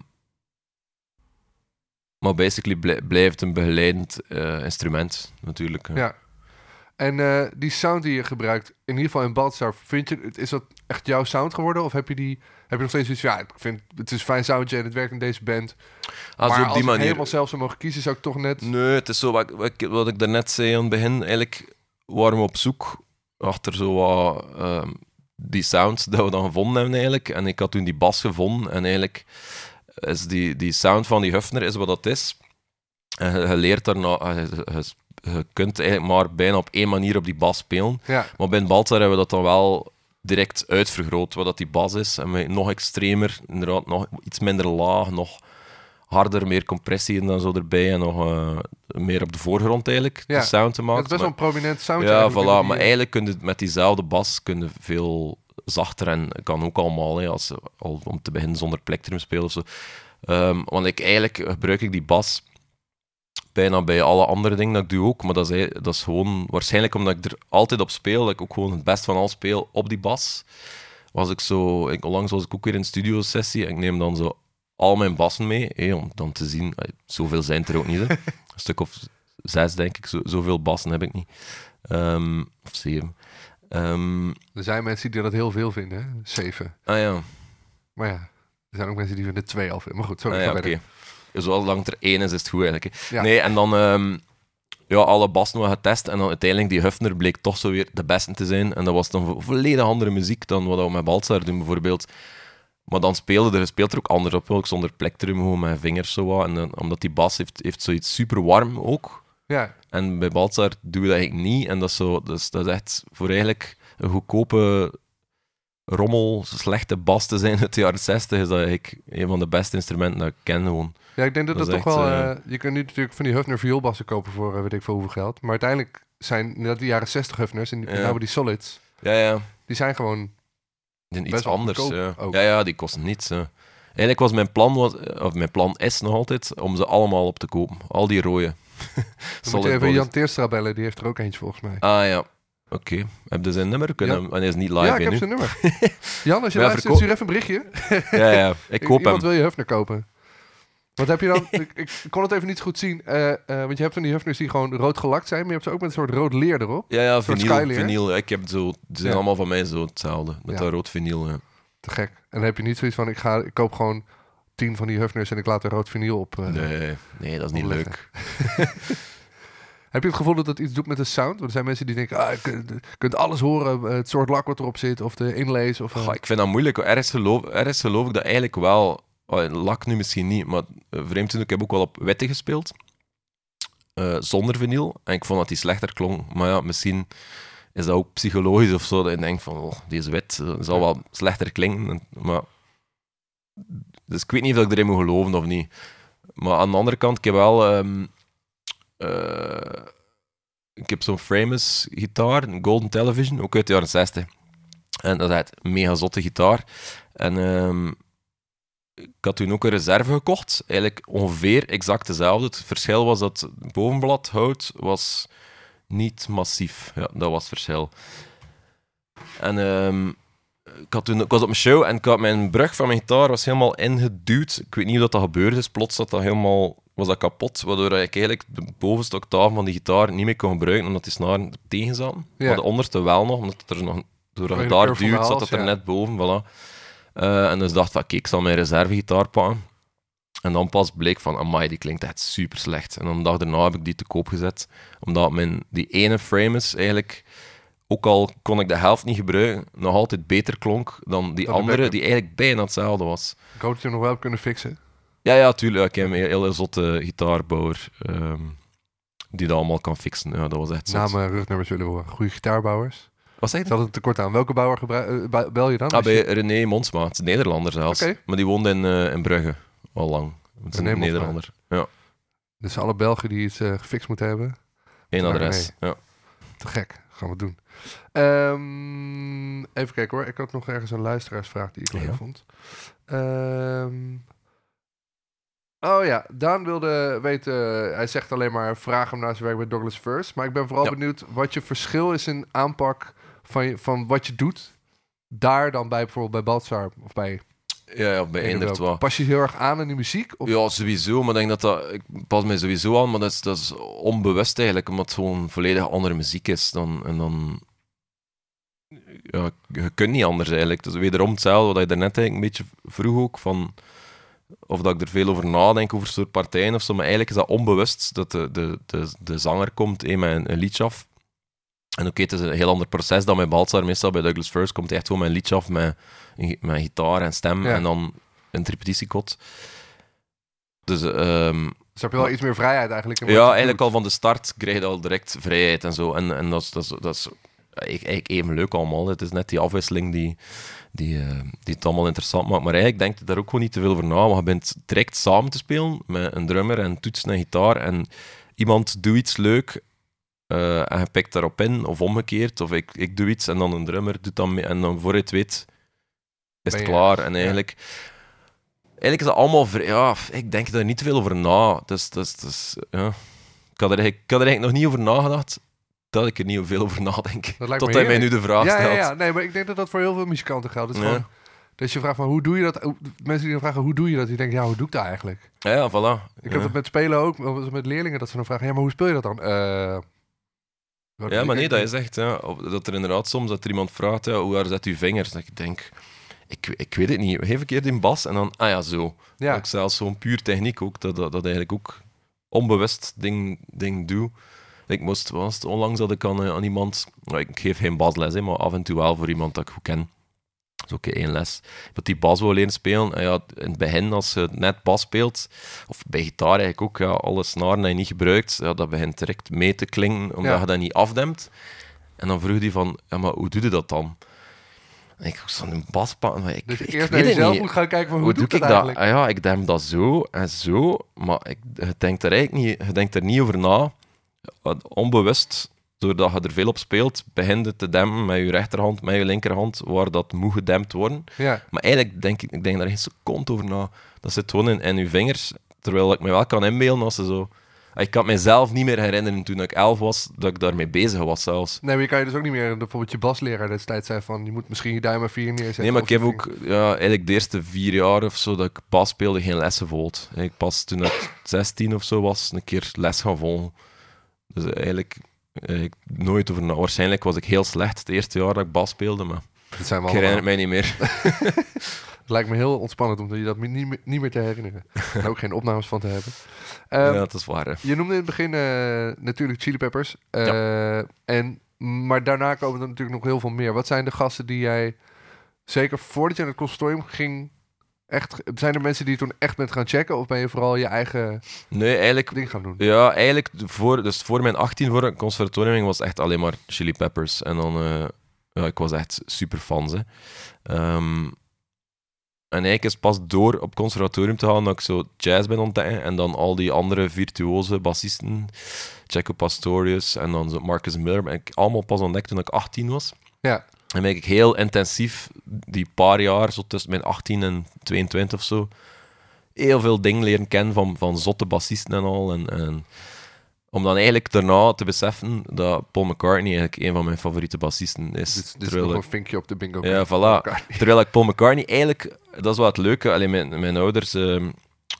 maar basically blij- blijft een begeleidend eh, instrument, natuurlijk. Ja. En eh, die sound die je gebruikt, in ieder geval in Baldstar, vind je, is dat echt jouw sound geworden? Of heb je, die, heb je nog steeds zoiets van, ja, ik vind het is een fijn soundje en het werkt in deze band. Ah, maar op als die ik manier. helemaal zelf zou mogen kiezen, zou ik toch net... Nee, het is zo wat, wat, ik- wat ik daarnet zei aan het begin. Eigenlijk waren we op zoek achter zo wat ehm, die sounds dat we dan gevonden hebben eigenlijk. En ik had toen die bas gevonden en eigenlijk is die, die sound van die Huffner is wat dat is. En je, je leert daarna, je, je, je kunt eigenlijk maar bijna op één manier op die bas spelen. Ja, Maar bij een Baltar hebben we dat dan wel direct uitvergroot, wat dat die bas is. En met nog extremer, inderdaad, nog iets minder laag, nog harder, meer compressie en dan zo erbij. En nog eh, meer op de voorgrond eigenlijk, Ja. de sound te het maken. is best wel een prominent sound. ja, voilà. Maar eigenlijk kun je met diezelfde bas kun je veel zachter en kan ook allemaal, hè, als, al om te beginnen zonder plektrum spelen of zo. Ehm, want ik, eigenlijk gebruik ik die bas bijna bij alle andere dingen dat ik doe ook, maar dat is, ei- dat is gewoon waarschijnlijk omdat ik er altijd op speel, dat ik ook gewoon het best van al speel op die bas. Was ik zo, ik, onlangs was ik ook weer in een studio-sessie en ik neem dan zo al mijn bassen mee, hè, om dan te zien, eh, zoveel zijn er ook niet, hè. een stuk of zes denk ik, zo, zoveel bassen heb ik niet. Ehm, of zeven. Ehm, Er zijn mensen die dat heel veel vinden, hè? zeven. ah ja, Maar ja, er zijn ook mensen die vinden twee al veel. Maar goed, sorry, ah, ga ja verder. Zolang er één is, is het goed eigenlijk. hè. Ja. Nee, en dan ehm, ja, alle bassen getest en dan uiteindelijk die Huffner bleek toch zo weer de beste te zijn. En dat was dan vo- volledig andere muziek dan wat we met Baltzar doen bijvoorbeeld. Maar dan speelde er, speelt er ook anders op, ook zonder plektrum, gewoon met vingers zo wat. En dan, omdat die bas heeft, heeft zoiets super warm ook. Ja, En bij Baltzar doen we dat eigenlijk niet. En dat is, zo, dus, dat is echt voor eigenlijk een goedkope rommel, slechte bas te zijn uit de jaren 60, is dat eigenlijk een van de beste instrumenten dat ik ken gewoon. Ja ik denk dat Dat dat, toch wel... echt, eh, eh, je kunt nu natuurlijk van die Hufner vioolbassen kopen voor eh, weet ik veel hoeveel geld. Maar uiteindelijk zijn inderdaad die jaren 60 Hufners, en die, Ja. die Solids, Ja, ja. die zijn gewoon... Die iets anders. Ja. ook. ja, ja, die kosten niets. ja. Eigenlijk was mijn plan, was, of mijn plan is nog altijd, om ze allemaal op te kopen. Al die rode. Dan moet je even. Jan Teerstra bellen, die heeft er ook eentje volgens mij. Ah ja, oké. Heb je zijn nummer? Kunnen Ja. hij is niet live ja, ik hè, heb nu. zijn nummer. Jan, als je luistert, stuur even een berichtje. Ja, ja. Ik koop Iemand hem. wil je Hufner kopen. Wat heb je dan? ik, ik kon het even niet goed zien. eh, eh, want je hebt van die Hufners die gewoon rood gelakt zijn. Maar je hebt ze ook met een soort rood leer erop. Ja, ja, vinyl. vinyl. Ik heb zo, die zijn Ja. allemaal van mij zo hetzelfde. Met Ja. dat rood vinyl. Ja. Te gek. En dan heb je niet zoiets van, ik, ga, ik koop gewoon tien van die Hufners en ik laat er rood vinyl op. eh. Nee, nee, dat is niet leuk. Heb je het gevoel dat dat iets doet met de sound? Want er zijn mensen die denken, ah, je kunt, alles horen. Het soort lak wat erop zit of de inlays. Of, Goh, ik vind dat moeilijk. Ergens geloof, ergens geloof ik dat eigenlijk wel. Oh, lak nu misschien niet, maar eh, vreemd genoeg, ik heb ook wel op witte gespeeld. Eh, zonder vinyl. En ik vond dat die slechter klonk. Maar ja, misschien is dat ook psychologisch of zo. Dat je denkt van, oh, deze wit eh, zal wel slechter klinken. En- Maar... Dus ik weet niet of ik erin moet geloven of niet. Maar aan de andere kant, ik heb wel... ehm, eh, ik heb zo'n Framus gitaar, een Golden Television, ook uit de jaren 60. En dat is echt een mega zotte gitaar. En ehm, ik had toen ook een reserve gekocht. Eigenlijk ongeveer exact dezelfde. Het verschil was dat het bovenblad hout was niet massief. Ja, dat was het verschil. En ehm, ik, had toen, ik was op mijn show en ik had mijn brug van mijn gitaar was helemaal ingeduwd. Ik weet niet hoe dat, dat gebeurd is. Plots dat dat helemaal, was dat kapot, waardoor ik eigenlijk de bovenste octaaf van die gitaar niet meer kon gebruiken, omdat die snaren er tegen zaten. Ja. Maar de onderste wel nog, omdat het er nog, je de de duwt, zat het er ja. net boven. Voilà. Eh, en dus dacht van, kijk, ik zal mijn reservegitaar pakken. En dan pas bleek van, amai, die klinkt echt super slecht. En dan de dag daarna heb ik die te koop gezet. Omdat mijn, die ene frame is eigenlijk, ook al kon ik de helft niet gebruiken, nog altijd beter klonk dan die andere, die eigenlijk bijna hetzelfde was. Ik hoop dat je hem nog wel hebt kunnen fixen. Ja, ja, tuurlijk. Ik heb een hele zotte gitaarbouwer ehm, die dat allemaal kan fixen. Ja, dat was echt zot. Namen, rugnummers willen we horen. Goede gitaarbouwers. Wat zeg Ik je? had het tekort aan. Welke bouwer eh, bel je dan? Ah, bij René Monsma. Het is een Nederlander zelfs. Maar die woonde in, eh, in Brugge al lang. Het is een Monsma. Nederlander. Ja, Dus alle Belgen die iets eh, gefixt moeten hebben. Ja, adres. Ja. Te gek. Gaan we doen. Ehm, even kijken hoor. Ik had nog ergens een luisteraarsvraag die ik leuk Ja. vond. Ehm, oh ja, Daan wilde weten... hij zegt alleen maar vraag hem naar zijn werk bij Douglas First. Maar ik ben vooral Ja. benieuwd wat je verschil is in aanpak van, van wat je doet. Daar dan bij bijvoorbeeld bij Baltzar of bij Ja, ja, bij wel. Pas je heel erg aan aan die muziek? Of? Ja, sowieso. Maar ik denk dat dat... Ik pas mij sowieso aan, maar dat is, dat is onbewust eigenlijk. Omdat het gewoon volledig andere muziek is. Dan, en dan... Ja, je kunt niet anders eigenlijk. Dus wederom hetzelfde wat je daarnet eigenlijk een beetje vroeg ook. Van, of dat ik er veel over nadenk, over soort partijen of zo. Maar eigenlijk is dat onbewust dat de, de, de, de zanger komt eh, met een, een liedje af. En oké, het is een heel ander proces dan bij Baltzar. Meestal bij Douglas First komt hij echt gewoon een liedje af met, met gitaar en stem. Ja. En dan een repetitiekot. Dus ehm, Dus heb je wel iets meer vrijheid eigenlijk? ja, eigenlijk doet. al van de start krijg je al direct vrijheid en zo. En, en dat is, dat is, dat is eigenlijk even leuk allemaal. Het is net die afwisseling die, die, eh, die het allemaal interessant maakt. Maar eigenlijk denk je daar ook gewoon niet te veel over na. Want je bent direct samen te spelen met een drummer en toetsen en gitaar. En iemand doet iets leuk en je pikt daarop in, of omgekeerd. Of ik, ik doe iets en dan een drummer doet dan mee. En dan voor je het weet is het klaar. En eigenlijk... Eigenlijk is dat allemaal... vrij- Ja, ik denk daar niet te veel over na. Dus, dus, dus, ja. ik, had er eigenlijk, ik had er eigenlijk nog niet over nagedacht dat ik er niet veel over nadenk. Tot hij mij nu de vraag ja, ja, stelt. ja, nee, maar ik denk dat dat voor heel veel muzikanten geldt. Is Ja. gewoon, dat je vraagt van hoe doe je dat? Mensen die dan vragen hoe doe je dat? Die denken ja, hoe doe ik dat eigenlijk? Ja, ja, voilà. Ik heb het met spelen ook, met leerlingen, dat ze dan vragen ja, maar hoe speel je dat dan? Eh, wat Ja, maar nee, dat is echt... Ja, dat er inderdaad soms dat er iemand vraagt, ja, hoe waar zet uw vingers? Dat ik denk... Ik, ik weet het niet. Geef een keer die bas en dan... Ah ja, zo. Ja, zelfs zo'n puur techniek ook, dat, dat, dat eigenlijk ook onbewust ding, ding doe. Ik moest, was onlangs dat ik aan, eh, aan iemand, nou, ik geef geen basles, hè, maar af en toe wel voor iemand dat ik goed ken. Ook één les. Dat die bas wil leren spelen. En ja, in het begin, als je net bas speelt, of bij gitaar eigenlijk ook, ja, alle snaren die je niet gebruikt, ja, dat begint direct mee te klinken, omdat Ja. je dat niet afdemt. En dan vroeg hij van, ja, maar hoe doe je dat dan? En ik was aan een bas pakken, maar ik, dus ik eerst naar jezelf moet gaan kijken van hoe, Hoe doe doe ik ik dat? Ah ja, ik demp dat zo en zo, maar ik, je denkt er eigenlijk niet, je denkt er niet over na. Onbewust, doordat je er veel op speelt, begint het te dempen met je rechterhand, met je linkerhand, waar dat moet gedempt worden. Ja, Maar eigenlijk denk ik, ik denk daar geen seconde over na. Dat zit gewoon in, in je vingers, terwijl ik me wel kan inbeelden als ze zo... Ah, Ik kan mezelf niet meer herinneren toen ik elf was, dat ik daarmee bezig was zelfs. nee, maar je kan je dus ook niet meer, bijvoorbeeld je basleraar destijds zei van je moet misschien je duim maar vier neerzetten. Nee, maar ik heb ook ja, eigenlijk de eerste vier jaar of zo dat ik pas speelde geen lessen volgd. Ik pas toen ik 16 of zo was, een keer les gaan volgen. Dus eigenlijk, eigenlijk nooit over na. Waarschijnlijk was ik heel slecht het eerste jaar dat ik bas speelde, maar. Dat zijn we ik herinner het mij niet meer. Het lijkt me heel ontspannend om je dat niet meer, niet meer te herinneren. en ook geen opnames van te hebben. Ehm, ja, dat is waar. hè. Je noemde in het begin eh, natuurlijk Chili Peppers. Eh, en, maar daarna komen er natuurlijk nog heel veel meer. Wat zijn de gasten die jij, zeker voordat je naar het consortium ging, echt... Zijn er mensen die toen echt bent gaan checken? Of ben je vooral je eigen Nee, eigenlijk ding gaan doen? Ja, eigenlijk voor, dus voor mijn 18 voor het conservatorium was echt alleen maar Chili Peppers. En dan, eh, ja, ik was echt super fan. Hè. Ehm, en eigenlijk is pas door op conservatorium te gaan dat ik zo jazz ben ontdekken. En dan al die andere virtuoze bassisten, Jaco Pastorius en dan zo Marcus Miller, ben ik allemaal pas ontdekt toen ik 18 was. Ja. En ben ik heel intensief, die paar jaar, zo tussen mijn 18 en 22 of zo, heel veel dingen leren kennen van, van zotte bassisten en al. En, en om dan eigenlijk daarna te beseffen dat Paul McCartney eigenlijk een van mijn favoriete bassisten is. Dit, dit is terwijl nog ik- een vinkje op de bingo. Ja, voilà. Terwijl ik Paul McCartney eigenlijk, dat is wel het leuke. Alleen mijn, mijn ouders ehm,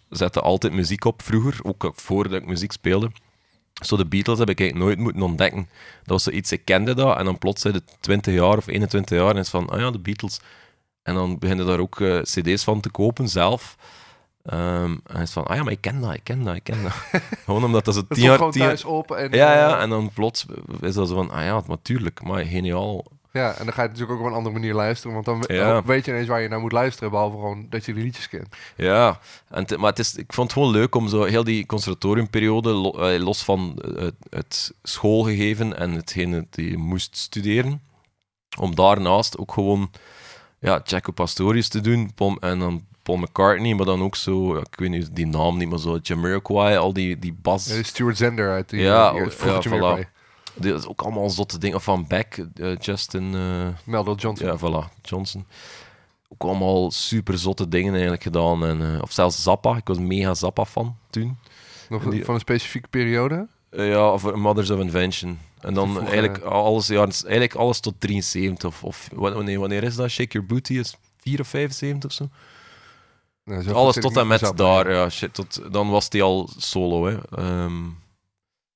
zetten altijd muziek op vroeger, ook voordat ik muziek speelde. Zo de Beatles heb ik eigenlijk nooit moeten ontdekken. Dat was zoiets, ik kende dat en dan plots zijn het 20 jaar of 21 jaar en is van, ah ja, de Beatles. En dan beginnen daar ook eh, cd's van te kopen zelf. Ehm, en is van, ah ja, maar ik ken dat, ik ken dat, ik ken dat. gewoon omdat dat zo Het tien jaar... tien thuis op. En, ja, eh, ja, en dan plots is dat zo van, ah ja, natuurlijk, maar geniaal. Ja, en dan ga je natuurlijk ook op een andere manier luisteren. Want dan Ja. weet je ineens waar je naar moet luisteren. Behalve gewoon dat je de liedjes kent. Ja, en maar het is, ik vond het gewoon leuk om zo heel die conservatoriumperiode, lo- eh, los van eh, het, het schoolgegeven en hetgene dat je moest studeren, om daarnaast ook gewoon ja, Jaco Pastorius te doen Paul, en dan Paul McCartney, maar dan ook zo, ik weet niet die naam niet, maar zo Jamiroquai, al die, die bas. Ja, Stuart Zender uit die Ja, die- voilà. Dat is ook allemaal zotte dingen. Van Beck, eh, Justin... Meldon Johnson. ja, voilà, Johnson. Ook allemaal super zotte dingen eigenlijk gedaan. En, eh, of zelfs Zappa. Ik was mega Zappa-fan toen. Nog Die- van een specifieke periode. Ja, of Mothers of Invention. En dan eigenlijk alles, ja, eigenlijk alles tot 73. Of, of wa- wanneer, wanneer is dat? Shake Your Booty is 4 of 75 of zo. Nou, alles tot en met Zappa. daar. Ja, shit, tot, dan was die al solo. Hè. Ehm,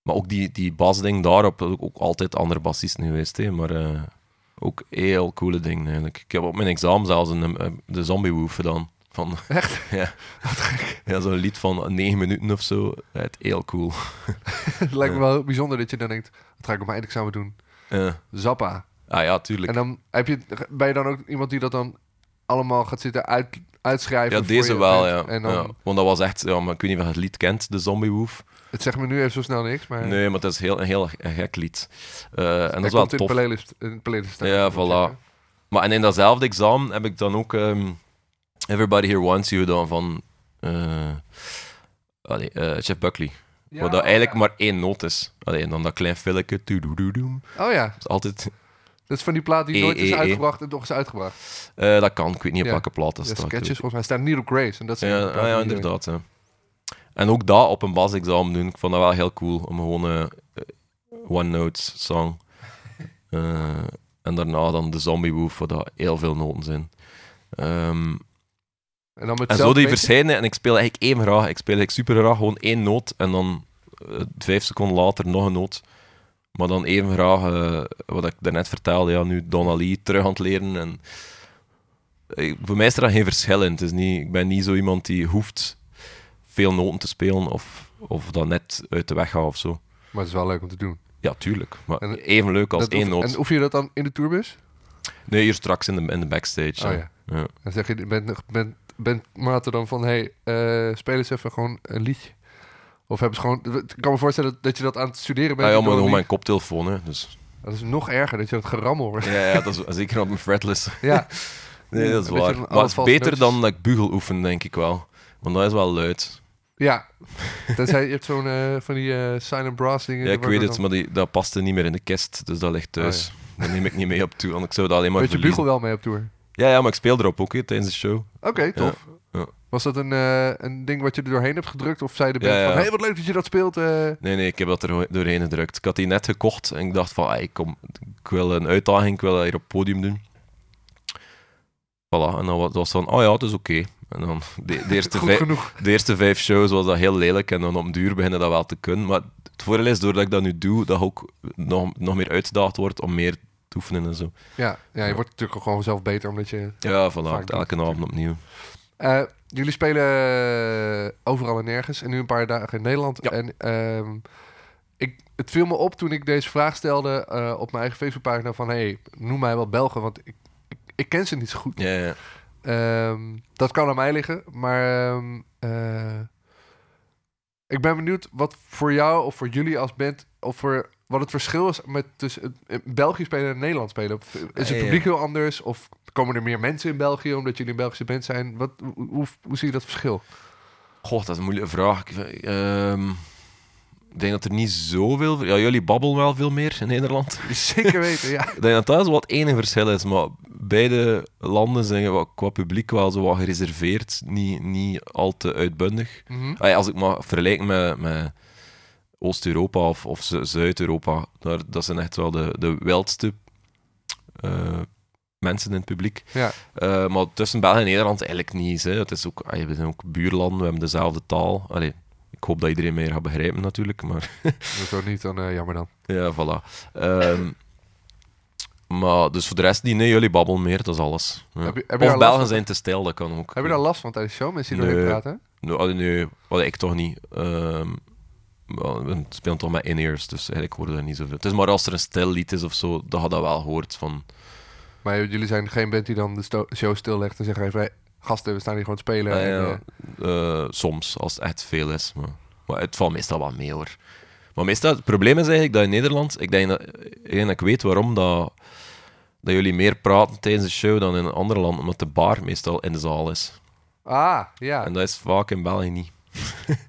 maar ook die, die basding daarop, ook, ook altijd andere bassisten geweest. Hè. Maar eh, ook heel coole dingen eigenlijk. Ik heb op mijn examen zelfs een, eh, de Zombie Woof gedaan. Van, Echt? ja, ja zo'n lied van 9 minuten of zo. Het heel cool. Het lijkt me wel bijzonder dat je dan denkt... Wat ga ik op mijn eindexamen doen? Zappa. ah ja, tuurlijk. En dan heb je, ben je dan ook iemand die dat dan allemaal gaat zitten uit, uitschrijven? Ja, deze wel, ja. En dan, ja. Want dat was echt, ja, maar ik weet niet of je het lied kent, de Zombie Woof. Het zegt me nu even zo snel niks, maar... Nee, maar het is heel, een heel gek lied. Eh, en dat is wel tof. playlist, in de playlist Ja, voilà. Maar en in datzelfde examen heb ik dan ook ehm, Everybody Here Wants You gedaan van allee, eh, Jeff Buckley. Ja, wat dat eigenlijk ja. maar één noot is. Allee, en dan dat klein filletje. Oh ja, Dat is altijd... dat is van die plaat die E, nooit is E. uitgebracht en toch is uitgebracht. dat kan, ik weet niet op welke plaat dat staat. sketches volgens mij staan Needle Grace. En dat zijn Ja, ah, ja, inderdaad. Ja. En ook dat op een basexamen doen. Ik vond dat wel heel cool. Om gewoon een one-note song. Eh, en daarna dan de Zombie Woof, waar dat heel veel noten zijn. Ehm, En dan en zo die verschijnen. En ik speel eigenlijk even graag. Ik speel eigenlijk super graag gewoon één noot. En dan eh, vijf seconden later nog een noot. Maar dan even graag, eh, wat ik daarnet vertelde, ja, nu Donna Lee terug aan het leren. En, eh, voor mij is er dan geen verschil in. Het is niet, ik ben niet zo iemand die hoeft veel noten te spelen of, of dat net uit de weg gaat of zo. Maar het is wel leuk om te doen. Ja, tuurlijk. Maar En- even leuk als één noot. En oefen je dat dan in de tourbus? Nee, hier straks in de, in de backstage. Oh ja. ja. Dan zeg je, bent, bent, bent Maarten dan van, hey, eh, speel eens even gewoon een liedje. Of hebben ze gewoon, ik kan me voorstellen dat, dat je dat aan het studeren bent. Ja, en maar dan mijn koptelefoon. Hè, dus. Dat is nog erger, dat je dat gerammel wordt. ja, ja, dat is zeker op mijn fretless. Ja, Nee, dat is waar. dan Maar het is beter dan dat ik bugel oefen, denk ik wel. Want dat is wel luid. Ja. Tenzij je hebt zo'n eh, van die eh silent brass dingen. Ja, ik weet dan- het, maar die, dat paste niet meer in de kist, dus dat ligt thuis. Dat neem ik niet mee op toe, want ik zou dat alleen maar Weet je bugel wel mee op tour? Ja, ja, maar ik speel erop ook tijdens de show. Oké, tof. ja. Was dat een, eh, een ding wat je er doorheen hebt gedrukt? Of zei de band van, hey, wat leuk dat je dat speelt? Nee, nee, ik heb dat er doorheen gedrukt. Ik had die net gekocht en ik dacht van, ik, kom, ik wil een uitdaging, ik wil dat hier op het podium doen. Voilà, en dan was was van, oh ja, het is oké. En dan de, de, eerste vijf, de eerste vijf shows was dat heel lelijk en dan op duur beginnen dat wel te kunnen. Maar het voordeel is, doordat ik dat nu doe, dat ook nog, nog meer uitgedaagd wordt om meer te oefenen en zo. Ja, ja, je wordt natuurlijk gewoon zelf beter omdat je... Ja, doe elke avond opnieuw. Eh, jullie spelen overal en nergens en nu een paar dagen in Nederland. Ja. En ehm, ik, het viel me op toen ik deze vraag stelde eh, op mijn eigen Facebookpagina van... hey, noem mij wel Belgen, want ik, ik, ik ken ze niet zo goed. Ja, ja. Ehm, dat kan aan mij liggen, maar ehm, eh, ik ben benieuwd wat voor jou of voor jullie als band... of voor wat het verschil is met tussen het- in België spelen en Nederland spelen. Is het publiek heel anders? Of komen er meer mensen in België omdat jullie een Belgische band zijn? Wat, hoe, hoe, hoe zie je dat verschil? Goh, dat is een moeilijke vraag. Ik- ehm, Ik denk dat er niet zoveel... Ja, jullie babbelen wel veel meer in Nederland. Zeker weten, ja. Ik denk dat dat wat het enige verschil is, maar beide landen zijn wat- qua publiek wel zo wat gereserveerd, niet, niet al te uitbundig. Mhm. Ah Als ik maar vergelijk met, met Oost-Europa of, of Zu- Zuid-Europa, daar, dat zijn echt wel de, de wildste eh, mensen in het publiek. Ja. Eh, maar tussen België en Nederland eigenlijk niet. Hè. Het is ook, ah, we zijn ook buurlanden, we hebben dezelfde taal. Allee, hoop dat iedereen mij gaat begrijpen natuurlijk, maar Dat ook niet, dan eh, jammer dan. ja, voilà. Ehm, maar dus voor de rest niet, nee, jullie babbelen meer, dat is alles. Ja. Heb je- heb je of Belgen zijn te stijl, dat kan ook. Heb je daar last van tijdens de show? Mensen die doorheen praten? Nee, nee, ik toch niet. Ehm, wel, we spelen toch met in-ears, dus eigenlijk hoorde daar niet zoveel. Het is maar als er een stil lied is of zo, dat je dat wel hoort van... Maar jullie zijn geen band die dan de show stillegt en zeggen even... Gasten, we staan hier gewoon te spelen. Ah, en, ja, eh, eh, soms, als het echt veel is. Maar, maar het valt meestal wel mee, hoor. Maar meestal, het probleem is eigenlijk dat in Nederland... Ik denk dat ik, denk dat ik weet waarom dat, dat jullie meer praten tijdens de show dan in een ander land, omdat de bar meestal in de zaal is. ah, ja. En dat is vaak in België niet.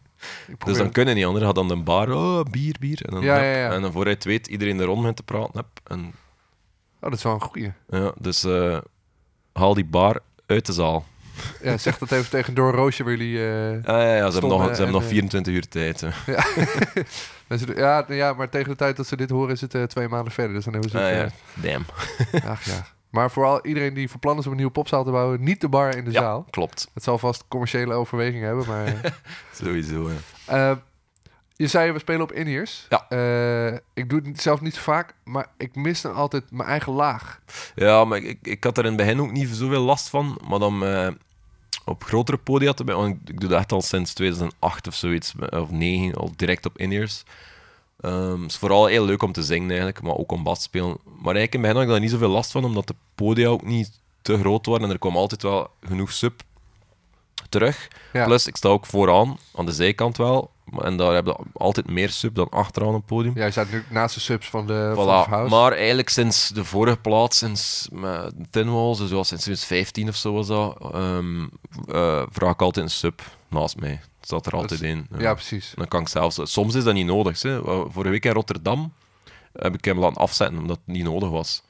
Dus dan kunnen die anderen dan de bar, oh, bier, bier. En dan, Ja, ja, ja. En dan voor je het weet, iedereen er rond met te praten. En, Oh, dat is wel een goeie. ja, dus eh, haal die bar uit de zaal. Ja, zeg dat even tegen Door Roosje waar jullie... eh, Ah, ja, ja, ze hebben nog, ze hebben en, nog eh, 24 uur tijd. mensen, ja, ja, maar tegen de tijd dat ze dit horen is het eh, twee maanden verder. Dus dan hebben ze Ah, ja. Damn. eh, ach ja. Maar vooral iedereen die van plan is om een nieuwe popzaal te bouwen... niet de bar in de Ja, zaal. klopt. Het zal vast commerciële overwegingen hebben, maar... eh, Sowieso, ja. Eh, je zei, we spelen op in-ears. Ja. Eh, ik doe het zelf niet zo vaak, maar ik mis dan altijd mijn eigen laag. Ja, maar ik, ik had er in het begin ook niet zoveel last van. Maar dan eh, op grotere podia te ben, want ik, doe dat echt al sinds 2008 of zoiets, of 9, al direct op. Ehm, het is vooral heel leuk om te zingen eigenlijk, maar ook om bas te spelen. Maar eigenlijk in het begin had ik daar niet zoveel last van, omdat de podia ook niet te groot waren en er kwam altijd wel genoeg sub terug. Ja. Plus, ik sta ook vooraan, aan de zijkant wel. En daar heb je altijd meer sub dan achteraan op het podium. Jij staat nu naast de subs van de, Voilà. house. Maar eigenlijk sinds de vorige plaats, sinds met Tin Walls, dus sinds 2015 of zo was dat, ehm, eh, vraag ik altijd een sub naast mij. Het staat er altijd in. ja, precies. Dan kan ik zelfs... Soms is dat niet nodig. Hè. Vorige week in Rotterdam heb ik hem laten afzetten, omdat het niet nodig was.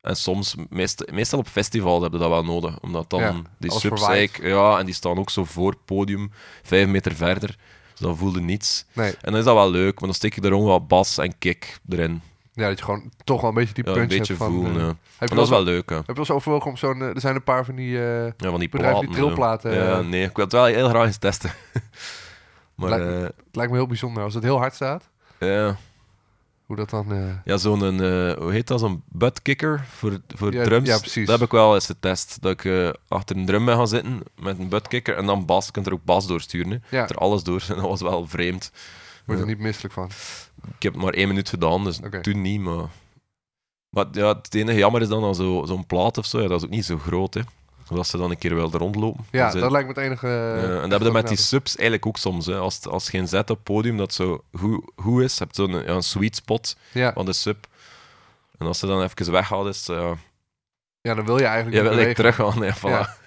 En soms, meest, meestal op festivals heb je dat wel nodig, omdat dan Ja, die subs. Ja, en die staan ook zo voor het podium, vijf meter verder. Dus dan voelde niets. Nee, En dan is dat wel leuk, maar dan steek ik er ook wat bas en kick erin. ja, dat je gewoon toch wel een beetje die Ja, punch een beetje hebt van... voelen. eh, ja. heb, Maar je dat is wel leuk, hè. heb je wel eens overwogen om zo'n... eh, er zijn een paar van die... eh, Ja, van die bedrijven die platen. Ja, nee, ik wil het wel heel graag eens testen. maar Lijkt- eh, het lijkt me heel bijzonder als het heel hard staat. ja, Hoe dat dan... eh, ja zo'n, eh, hoe heet dat, zo'n buttkicker voor, voor Ja, drums. ja, precies. Dat heb ik wel eens getest. Dat ik eh, achter een drum ben gaan zitten met een buttkicker en dan bas. Je kunt er ook bas doorsturen. Hè. Je ja, er alles door. En dat was wel vreemd. wordt er Ja. niet misselijk van. Ik heb het maar één minuut gedaan, dus Oké. toen niet. Maar, maar ja, het enige jammer is dan al zo, zo'n plaat of zo. Ja, dat is ook niet zo groot, hè. Zodat ze dan een keer wilden rondlopen. Ja, dat lijkt me het enige... Eh, en dat hebben we met die subs eigenlijk ook soms. Hè. Als, als geen zet op podium dat zo goed, goed is, heb je zo'n ja, een sweet spot Ja, van de sub. En als ze dan even weggaat, is het, ja, dan wil je eigenlijk je wil terug gaan. Ja, voilà.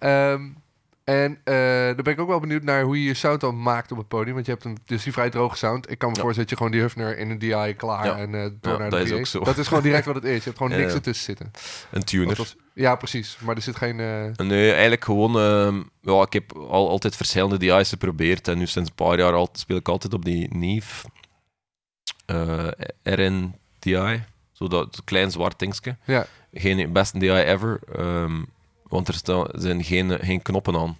Ja. En eh dan ben ik ook wel benieuwd naar hoe je je sound dan maakt op het podium. Want je hebt een, dus die vrij droge sound. Ik kan me Ja. voorstellen dat je gewoon die Hufner in een DI klaar Ja. en eh, door Ja, naar dat de is ook zo. Dat is gewoon direct wat het is. Je hebt gewoon niks ertussen zitten. Een tuner. Ja, precies. Maar er zit geen... eh, Nee, eigenlijk gewoon... ehm, ja, ik heb al, altijd verschillende DI's geprobeerd. En nu sinds een paar jaar al, speel ik altijd op die Neve RN DI. Zo dat klein zwart dingetje. Ja. Geen beste DI ever. ehm, want er staan, zijn geen, geen knoppen aan.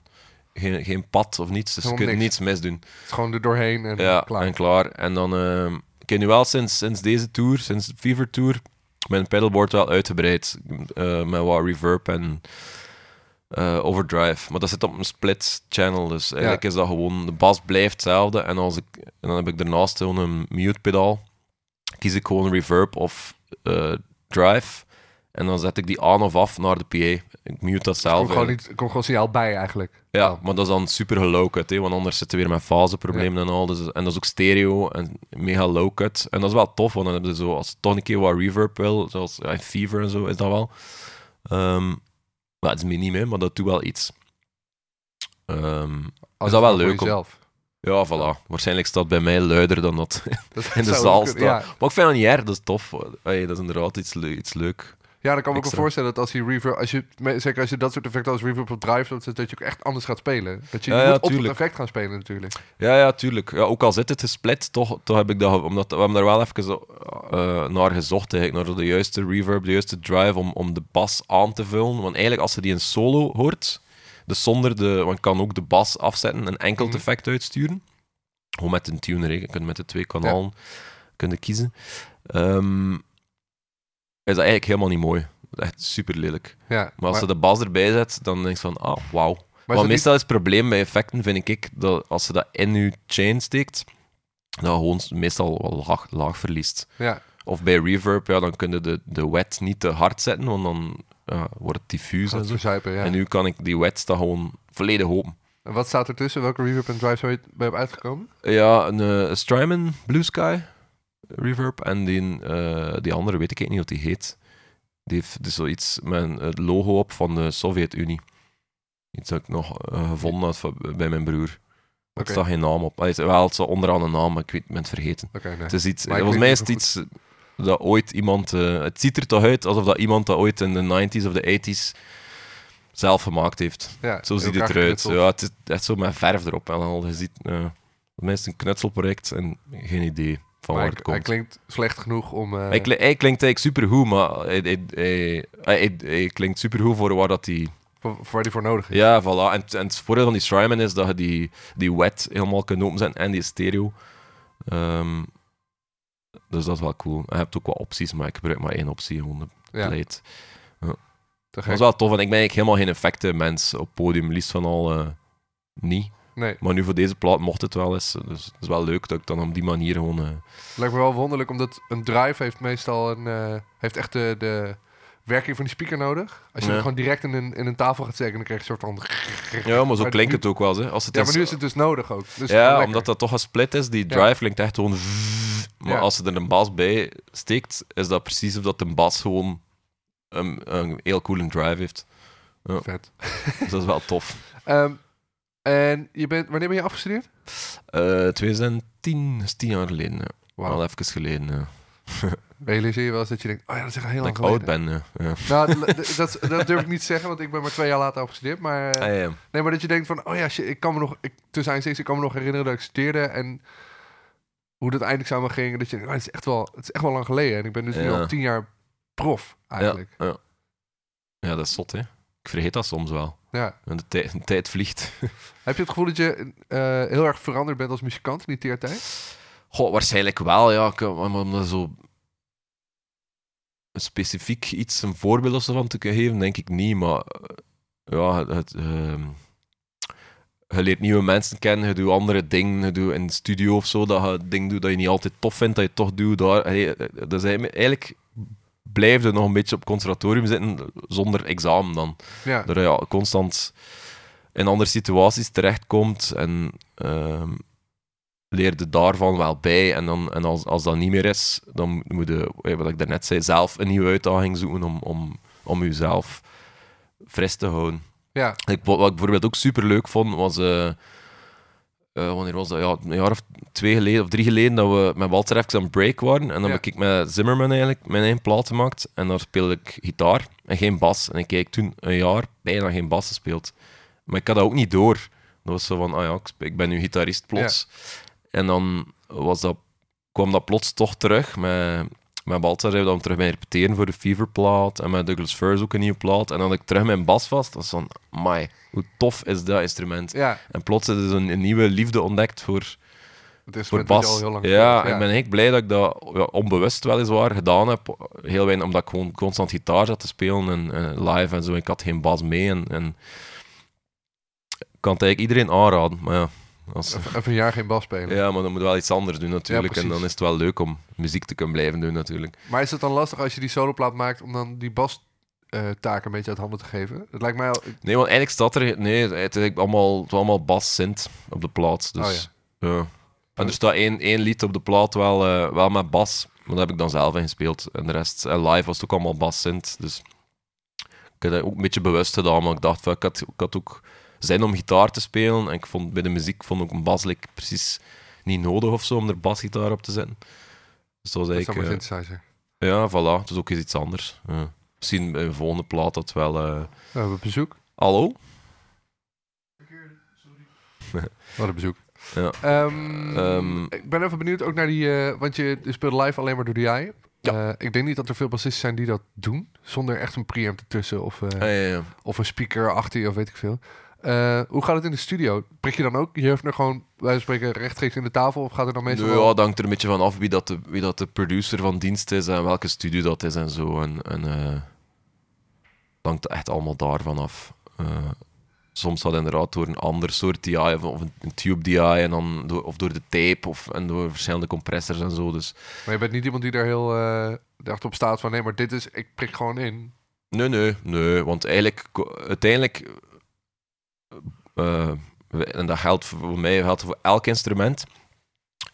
Geen, geen pad of niets. Dus je kunt niks. niets misdoen. het is gewoon er doorheen en Ja, klaar. en klaar. En dan... ehm, ik heb nu wel sinds, sinds deze tour, sinds de Fever Tour, mijn pedalboard wel uitgebreid. eh, met wat reverb en eh, overdrive. Maar dat zit op een split channel. Dus eigenlijk is dat gewoon... De bas blijft hetzelfde. En, als ik, en dan heb ik daarnaast gewoon een mute pedaal. Kies ik gewoon reverb of eh, drive. En dan zet ik die aan of af naar de PA. Ik mute dat zelf. komt gewoon, niet, komt gewoon signaal bij eigenlijk. Ja, Oh. maar dat is dan super low cut, hè, want anders zitten we weer met faseproblemen en al. Dus, en dat is ook stereo en mega low cut. En dat is wel tof, want dan heb je zo, als toch een keer wat reverb wil, zoals ja, Fever en zo, is dat wel. Ehm, maar het is hè, maar dat doet wel iets. Ehm, Als dat wel leuk om-. Ja, voilà. Waarschijnlijk staat bij mij luider dan dat Dat in de zaal staat. Ja. Maar ik vind dat niet erg, dat is tof. Allee, dat is inderdaad iets, le- iets leuk. Ja, dan kan ik me ook voorstellen dat als je reverb, als je, zeker als je dat soort effecten als reverb op drive doet, dat je ook echt anders gaat spelen. Dat je Ja, moet op het effect gaan spelen natuurlijk. Ja, ja, tuurlijk. Ja, ook al zit het gesplit, toch, toch heb ik dat... Omdat, we hebben daar wel even eh, naar gezocht, eigenlijk, naar de juiste reverb, de juiste drive om, om de bas aan te vullen. Want eigenlijk, als je die in solo hoort, dus zonder de... Want je kan ook de bas afzetten en enkel het Mhm. effect uitsturen. Gewoon met een tuner, je kunt met de twee kanalen kunnen kiezen. Ehm, is dat eigenlijk helemaal niet mooi. Echt super lelijk. Ja, Maar als ze de bas erbij zet, dan denk je van, ah, wauw. maar meestal is het probleem bij effecten, vind ik, dat als je dat in je chain steekt, dat je gewoon meestal wel laag, laag verliest. ja, Of bij reverb, ja, dan kun je de, de wet niet te hard zetten, want dan ja, wordt het diffuus en zo. ja. En nu kan ik die wet dan gewoon volledig open. En wat staat er tussen? Welke reverb en drive zou je bij hebben uitgekomen? Ja, een eh, Strymon Blue Sky reverb en die, eh, die andere weet ik niet wat die heet. Die heeft dus zoiets met het logo op van de Sovjet-Unie. Iets dat ik nog eh, gevonden had van- bij mijn broer. Er Oké, staat geen naam op. Allee, wel het onderaan een naam, maar ik weet, ben het vergeten. nee. Het is iets, volgens mij is het iets dat ooit iemand... eh, het ziet er toch uit alsof dat iemand dat ooit in de 90s of de 80s zelf gemaakt heeft. ja, Zo ziet het eruit. Ja, het is echt zo met verf erop. En al, je ziet, voor mij is het een knutselproject en geen idee van Maar waar het hij komt. klinkt slecht genoeg om... eh, Hij, kli- hij klinkt eigenlijk supergoed, maar hij, hij, hij, hij, hij klinkt supergoed voor waar dat hij... voor, voor waar die voor nodig is. Ja, voilà. En, en het voordeel van die Strymon is dat je die, die wet helemaal kunt openzetten en die stereo. Ehm, dus dat is wel cool. Je hebt ook wat opties, maar ik gebruik maar één optie, gewoon de Ja, plate. te Dat is wel tof, en ik ben eigenlijk helemaal geen effectenmens op podium, liefst van al eh, niet. Nee, Maar nu voor deze plaat mocht het wel eens, dus het is wel leuk dat ik dan op die manier gewoon... eh, lijkt me wel wonderlijk, omdat een drive heeft meestal een... eh, heeft echt de, de werking van die speaker nodig. Als je Ja. het gewoon direct in een, in een tafel gaat steken, dan krijg je een soort van... Ja, maar zo klinkt het ook wel. Hè. Als het Ja, maar nu is het dus nodig ook. Dus ja, omdat dat toch een split is. Die Ja. drive klinkt echt gewoon... Maar Ja. als je er een bas bij steekt, is dat precies of dat een bas gewoon een, een heel coole drive heeft. Vet. Dus dat is wel tof. Ehm, en je bent, wanneer ben je afgestudeerd? Eh 2010 dat is tien jaar geleden. Ja. Wauw. Al even geleden. Ja. Realiseer je wel eens dat je denkt, oh ja, dat is echt heel Dat lang ik oud geleden. ben. Ja. Nou, dat, dat durf ik niet te zeggen, want ik ben maar twee jaar later afgestudeerd. Maar, Ah, ja. nee, maar dat je denkt van, oh ja, shit, ik kan me nog, ik, tussen aanstekens, ik kan me nog herinneren dat ik studeerde en hoe dat eindelijk samen ging. Dat je denkt, oh, het, is echt wel, het is echt wel lang geleden. En ik ben dus nu al tien jaar prof, eigenlijk. Ja, ja. ja, dat is zot, hè. Ik vergeet dat soms wel. Ja. En de, tij- de tijd vliegt. Heb je het gevoel dat je eh, heel erg veranderd bent als muzikant in die tijd? Goh, waarschijnlijk wel, ja. Ik- Om, er zo specifiek iets, een voorbeeld of zo van te kunnen geven, denk ik niet. Maar eh, ja, het, ehm, je leert nieuwe mensen kennen, je doet andere dingen, je doet in de studio of zo, dat je dingen doet dat je niet altijd tof vindt, dat je toch doet. Daar, Hey, eh, dus eigenlijk- eigenlijk blijf je nog een beetje op het conservatorium zitten zonder examen dan. Ja. Dat je ja, constant in andere situaties terechtkomt en ehm leerde daarvan wel bij. En, dan, en als, als dat niet meer is, dan moet je, eh, wat ik daarnet zei, zelf een nieuwe uitdaging zoeken om, om, om jezelf fris te houden. Ja. Ik, wat ik bijvoorbeeld ook super leuk vond, was. eh, eh, wanneer was dat? Ja, een jaar of twee geleden of drie geleden dat we met Walter even aan break waren. En dan Ja. heb ik met Zimmerman eigenlijk mijn eigen plaat gemaakt. En daar speelde ik gitaar en geen bas. En ik heb toen een jaar bijna geen bas gespeeld. Maar ik had dat ook niet door. Dat was zo van, ah ja, ik ben nu gitarist plots. En dan was dat, kwam dat plots toch terug. Met, met Baltzar zijn we dan terug bij repeteren voor de Fever-plaat. En met Douglas Furs ook een nieuwe plaat. En dan had ik terug mijn bas vast. Dat was van, mai, hoe tof is dat instrument. Ja, En plots is er een, een nieuwe liefde ontdekt voor, het is voor bas. al heel lang ja, ik ben echt blij dat ik dat ja, onbewust weliswaar gedaan heb. Heel weinig omdat ik gewoon constant gitaar zat te spelen en eh, live en zo. Ik had geen bas mee. En, en ik kan het eigenlijk iedereen aanraden. Maar ja, als, Even, even een jaar geen bas spelen. ja, maar dan moet je wel iets anders doen natuurlijk. Ja, en dan is het wel leuk om muziek te kunnen blijven doen natuurlijk. Maar is het dan lastig als je die soloplaat maakt om dan die bas eh, taken een beetje uit handen te geven? Het lijkt mij al... Nee, want eigenlijk staat er... Nee, het is allemaal, het is allemaal bas synth op de plaat. Dus, Oh ja. En er staat één, één lied op de plaat wel, eh, wel met bas. Maar dat heb ik dan zelf ingespeeld. En de rest... En live was het ook allemaal bas synth. Dus ik heb dat ook een beetje bewust gedaan. Maar ik dacht, van, ik, had, ik had ook zin om gitaar te spelen. En ik vond bij de muziek vond ik een bas like, precies niet nodig of zo om er basgitaar op te zetten. Dus dat was maar eigenlijk... synthesizer. eh, ja, voilà. Het is ook eens iets anders. Misschien bij een volgende plaat dat wel... eh, We hebben bezoek. Hallo? We hadden bezoek. Ja. Ehm, Ehm. ik ben even benieuwd ook naar die... eh, want je, je speelt live alleen maar door de. Ja. Eh, ik denk niet dat er veel bassisten zijn die dat doen. Zonder echt een preamp ertussen. Of, eh, Ah, ja, ja. of een speaker achter je of weet ik veel. Eh, hoe gaat het in de studio? Prik je dan ook je er gewoon bij spreken rechtstreeks in de tafel? Of gaat het dan meestal Ja, wel- dat hangt er een beetje van af wie dat, de, wie dat de producer van dienst is en welke studio dat is en zo. En, en eh, hangt echt allemaal daarvan af. Eh, soms het inderdaad door een ander soort DI of, of een, een tube DI en dan door, of door de tape of, en door verschillende compressors en zo. Dus Maar je bent niet iemand die daar heel echt op staat van... Nee, maar dit is... Ik prik gewoon in. nee, nee, nee. Want eigenlijk, uiteindelijk, eh, en dat geldt voor mij, geldt voor elk instrument,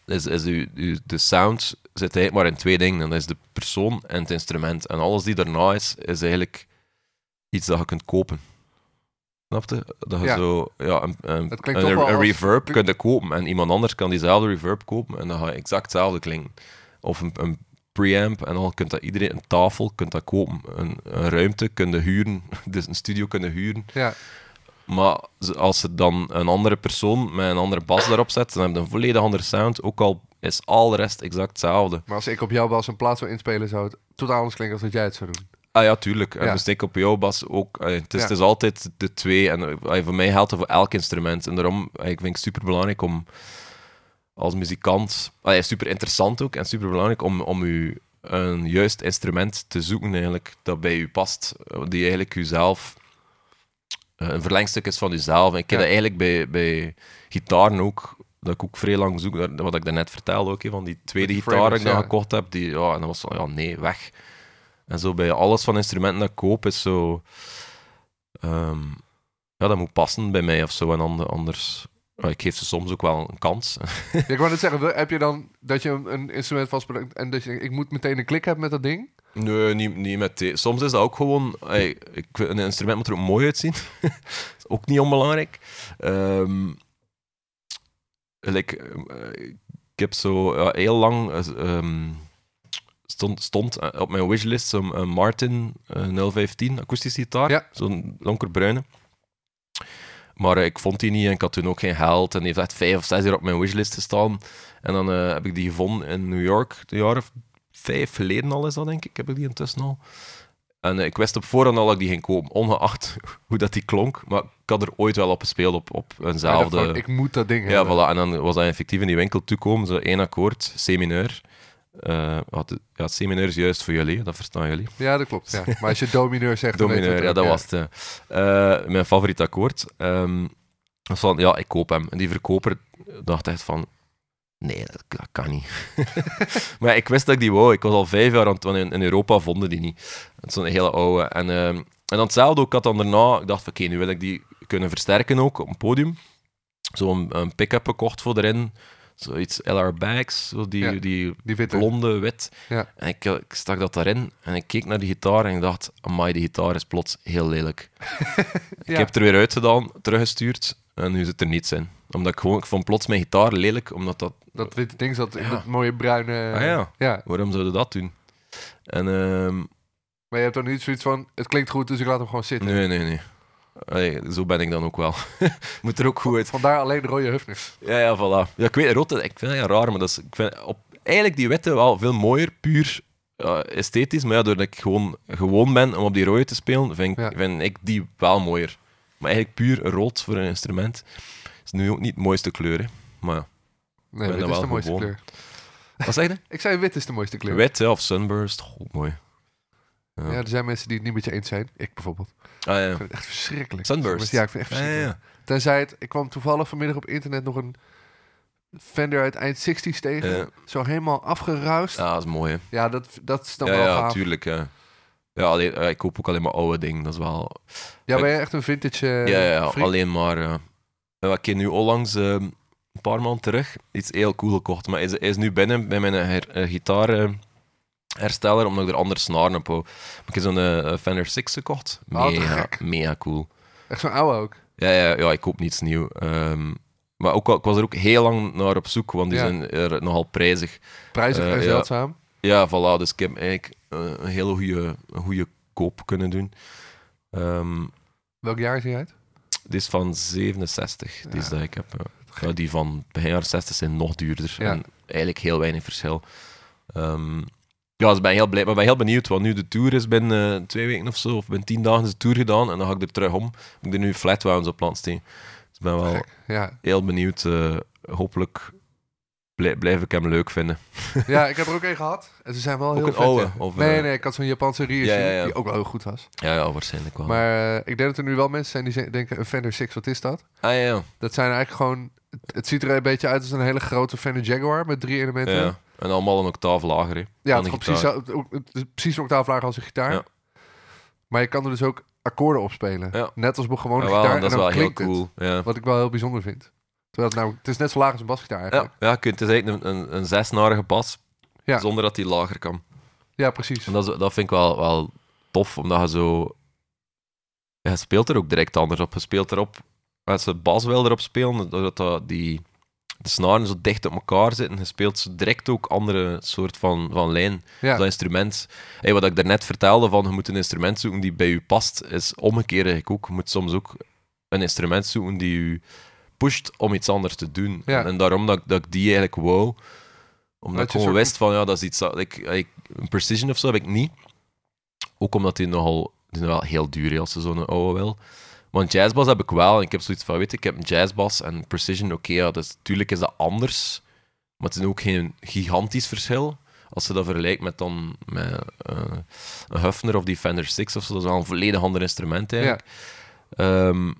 is, is u, u- de sound zit eigenlijk maar in twee dingen. En dat is de persoon en het instrument. En alles die daarna is, is eigenlijk iets dat je kunt kopen. Snap je? Dat je Ja. zo, ja, een, een, een, een als- reverb kunt kopen en iemand anders kan diezelfde reverb kopen en dan ga je exact hetzelfde klinken. Of een, een preamp en dan kunt dat iedereen, een tafel kunt dat kopen. Een, een ruimte kun je huren, dus een studio kunnen huren. Ja, Maar ze- als er dan een andere persoon met een andere bas daarop zet, dan heb je een volledig andere sound. Ook al is al de rest exact hetzelfde. maar als ik op jouw bas een plaat zou inspelen... zou het totaal anders klinken als dat jij het zou doen. Ah ja, tuurlijk. En Ja. dus ik op jouw bas ook. eh, het, is, Ja. het is altijd de twee. En eh, voor mij geldt dat voor elk instrument. En daarom eh, ik vind ik het super belangrijk om als muzikant. ah ja, super interessant ook. En super belangrijk om, om u een juist instrument te zoeken, eigenlijk, dat bij u past. Die eigenlijk uzelf. Eh, een verlengstuk is van uzelf. En ik heb Ja. dat eigenlijk bij, bij gitaren ook. Dat ik ook vrij lang zoek. naar- Wat ik daarnet vertelde ook. hè, van die tweede gitaar die ik dan ja. gekocht heb. Die, ja, en dat was ja, nee, weg. En zo bij alles van instrumenten dat ik koop is zo. ehm, ja, dat moet passen bij mij of zo. En ander- anders. ja, ik geef ze soms ook wel een kans. Ik wou net zeggen, heb je dan dat je een, instrument vastbedenkt... en dat je ik moet meteen een klik hebben met dat ding? Nee, niet, niet meteen. Soms is dat ook gewoon. ey, ik, een instrument moet er ook mooi uitzien. dat is ook niet onbelangrijk. Ehm like, eh, ik heb zo ja, heel lang. eh, ehm, stond, stond eh, op mijn wishlist zo'n een Martin eh, 015 akoestische gitaar. Ja. Zo'n donkerbruine. Maar eh, ik vond die niet en ik had toen ook geen geld. En die heeft echt vijf of zes jaar op mijn wishlist gestaan. En dan eh, heb ik die gevonden in New York, een jaar of vijf geleden al is dat, denk ik. Heb ik die intussen al. En eh, ik wist op voorhand al dat ik die ging kopen, ongeacht hoe dat die klonk. Maar ik had er ooit wel op gespeeld, op, op eenzelfde... van, ik moet dat ding Ja, hebben. voilà. En dan was dat effectief in die winkel toekomen, zo één akkoord, C-mineur. Eh, wat het- ja, C-mineur is juist voor jullie, dat verstaan jullie. Ja, dat klopt. Ja. Maar als je domineur zegt... Domineur, ja, dat was het. ja. Eh, mijn favoriet akkoord. Was van, ja, ik koop hem. En die verkoper dacht echt van, nee, dat, dat kan niet. maar ik wist dat ik die wou. Ik was al vijf jaar aan het, in, in Europa vonden die niet. Het is zo'n hele oude. En, ehm, en dan hetzelfde ook, ik had dan daarna, ik dacht oké, nu wil ik die kunnen versterken ook op een podium. Zo'n een pick-up gekocht voor erin. Zoiets LR Bags, zo die, Ja, die blonde, wit. Ja. En ik, ik stak dat daarin en ik keek naar die gitaar en ik dacht, amai, die gitaar is plots heel lelijk. Ik heb het er weer uitgedaan, teruggestuurd en nu zit er niets in. Omdat ik gewoon, ik vond plots mijn gitaar lelijk, omdat dat, Dat witte ding zat in dat mooie bruine... Ah, ja. ja. waarom zouden dat doen? En ehm, Maar je hebt dan niet zoiets van, het klinkt goed, dus ik laat hem gewoon zitten. nee, nee, nee. Allee, zo ben ik dan ook wel. Moet er ook goed uit. Vandaar alleen de rode hufners. Ja, ja, voilà. Ja, ik weet, rotte, ik vind dat ja, raar, maar dat is, ik vind op, eigenlijk die witte wel veel mooier, puur ja, esthetisch. Maar ja, doordat ik gewoon gewoon ben om op die rode te spelen, vind, ik- Ja. vind ik die wel mooier. Maar eigenlijk puur rood voor een instrument is nu ook niet de mooiste kleur, hè. Maar ja, Nee, wit is de wel mooiste gewoon. kleur. wat zeg je? Ik zei wit is de mooiste kleur. Wit hè, of sunburst, oh, mooi. Ja. Ja, er zijn mensen die het niet met je eens zijn. Ik bijvoorbeeld. Ah ja. Ik vind het echt verschrikkelijk. Sunburst. Ja, ik vind het echt Ja, ja, verschrikkelijk. ja. Tenzij het... Ik kwam toevallig vanmiddag op internet nog een Fender uit eind 60s tegen. Ja. Zo helemaal afgeruist. Ja, Ja, dat is mooi, hè. dat, dat is dan Ja, wel ja, gaaf. tuurlijk, ja. Ja, alleen, ja, ik koop ook alleen maar oude dingen, dat is wel... Ja, ben je echt een vintage eh, Ja, ja, freak? alleen maar. Ja, ik heb nu onlangs eh, een paar maanden terug iets heel cool gekocht. Maar hij is, is nu binnen bij mijn her, eh, gitaarhersteller, omdat ik er andere snaren op. Maar ik heb zo'n eh, Fender 6 gekocht. Te Mega, mega cool. Echt zo'n oude ook. Ja, ja, ja, ik koop niets nieuw. Ehm, maar ook, ik was er ook heel lang naar op zoek, want die Ja. zijn er nogal prijzig. Prijzig Eh, en zeldzaam. Ja, voilà. Dus ik heb eigenlijk eh, een hele goede, goede koop kunnen doen. Ehm, Welk jaar is hij uit? dit is van 67, die Ja. dat ik heb. ja. Ja, die van begin jaren 60 zijn nog duurder. Ja. En eigenlijk heel weinig verschil. Ehm, ja, dus ik ben heel blij, maar ben heel benieuwd, want nu de tour is binnen eh, twee weken of zo, of binnen tien dagen is de tour gedaan, en dan ga ik er terug om. Moet ik er nu flatwounds op laten steken. Dus ik ben wel. Ja. heel benieuwd. eh, hopelijk blij- blijf ik hem leuk vinden. ja, ik heb er ook één gehad. En ze zijn wel Ook heel een vet. oude, of, nee, eh, nee, ik had zo'n Japanse reissue Ja, ja, ja. die ook wel heel goed was. Ja, ja, waarschijnlijk wel. Maar eh, ik denk dat er nu wel mensen zijn die denken, een Fender 6, wat is dat? ah, ja. Dat zijn eigenlijk gewoon... Het, het ziet er een beetje uit als een hele grote Fender Jaguar met drie elementen. ja. En allemaal een octaaf lager. Ja, het, precies, het is precies een octaaf lager als een gitaar. Ja. Maar je kan er dus ook akkoorden op spelen. Net als bij gewone gitaar. dat en dan wel heel het. cool. Ja. Wat ik wel heel bijzonder vind. Terwijl het, nou, het is net zo laag als een basgitaar Ja, eigenlijk. ja, kunt, het is eigenlijk een, een, een zesnarige bas, Ja. zonder dat die lager kan. Ja, precies. En dat, is- dat vind ik wel, wel tof, omdat je zo... Ja, je speelt er ook direct anders op. Je speelt erop... Als je bas wil erop spelen, doordat dat die, de snaren zo dicht op elkaar zitten, je speelt zo direct ook andere soort van, van lijn. Ja. Dat instrument... Hey, wat ik daarnet vertelde, van je moet een instrument zoeken die bij je past, is omgekeerd eigenlijk ook. Je moet soms ook een instrument zoeken die je om iets anders te doen. Ja. En, en daarom dat, ik- dat ik die eigenlijk wou. Omdat Dat ik gewoon wist van, ja, dat is iets... dat- Ik, ik, een precision of zo heb ik niet. Ook omdat die nogal... Die zijn wel heel duur als ze zo'n oude wil. Want jazzbas heb ik wel. En ik heb zoiets van, weet je, ik heb een jazzbas en precision. Oké, ja, dus, tuurlijk is dat anders. Maar het is ook geen gigantisch verschil. Als je dat vergelijkt met, dan, met eh, een Hufner of die Fender 6 of zo. Dat is wel een volledig ander instrument eigenlijk. Ehm,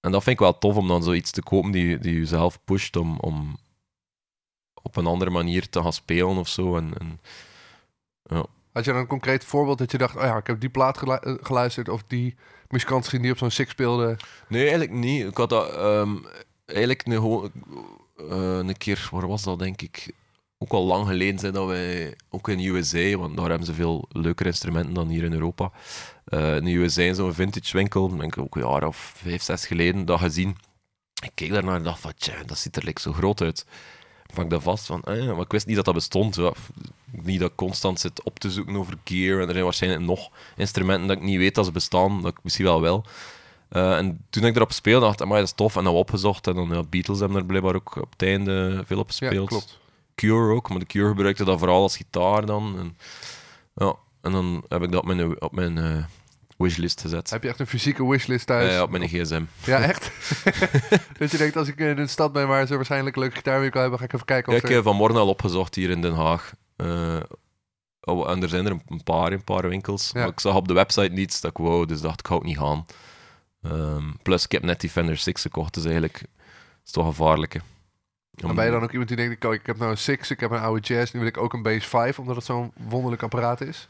en dat vind ik wel tof om dan zoiets te kopen die, die je zelf pusht om, om op een andere manier te gaan spelen of zo. En, en, Had je dan een concreet voorbeeld dat je dacht, oh ja, ik heb die plaat gelu- eh, geluisterd of die muzikant gezien die op zo'n six speelde. Nee, eigenlijk niet. Ik had dat ehm, eigenlijk een, eh, een keer, waar was dat denk ik? Ook al lang geleden zijn dat wij, ook in USA, want daar hebben ze veel leukere instrumenten dan hier in Europa. Eh, in de USA in zo'n vintage winkel, denk ik ook een jaar of vijf, zes geleden, dat gezien. Ik keek daarnaar en dacht van, tja, dat ziet er like, zo groot uit. Ik pak dat vast van, ja, maar ik wist niet dat dat bestond. Ja, niet dat ik constant zit op te zoeken over gear. En er zijn waarschijnlijk nog instrumenten dat ik niet weet dat ze bestaan, dat ik misschien wel wel. Eh, en toen ik erop speelde, dacht ik, dat is tof. En dan opgezocht. En dan, ja, Beatles hebben er blijkbaar ook op het einde veel op Ja, gespeeld. klopt. Cure ook, maar de Cure gebruikte dat vooral als gitaar dan. En, ja, en dan heb ik dat op mijn, op mijn eh, wishlist gezet. Heb je echt een fysieke wishlist thuis? Ja, ja, op mijn gsm. Ja, echt? dat je denkt, als ik in een stad ben waar ze waarschijnlijk leuke gitaarwinkel hebben, ga ik even kijken Ja, of ik er... heb vanmorgen al opgezocht hier in Den Haag. Eh, oh, en er zijn er een- paar in een paar winkels. Ja. Maar ik zag op de website niets dat ik wou, dus dacht ik, ga ook niet gaan. Ehm, plus, ik heb net die Fender 6 gekocht, dus eigenlijk is het toch gevaarlijke. Maar ben je dan ook iemand die denkt, ik, ik heb nou een Six, ik heb een oude Jazz, nu wil ik ook een Bass 5, omdat het zo'n wonderlijk apparaat is?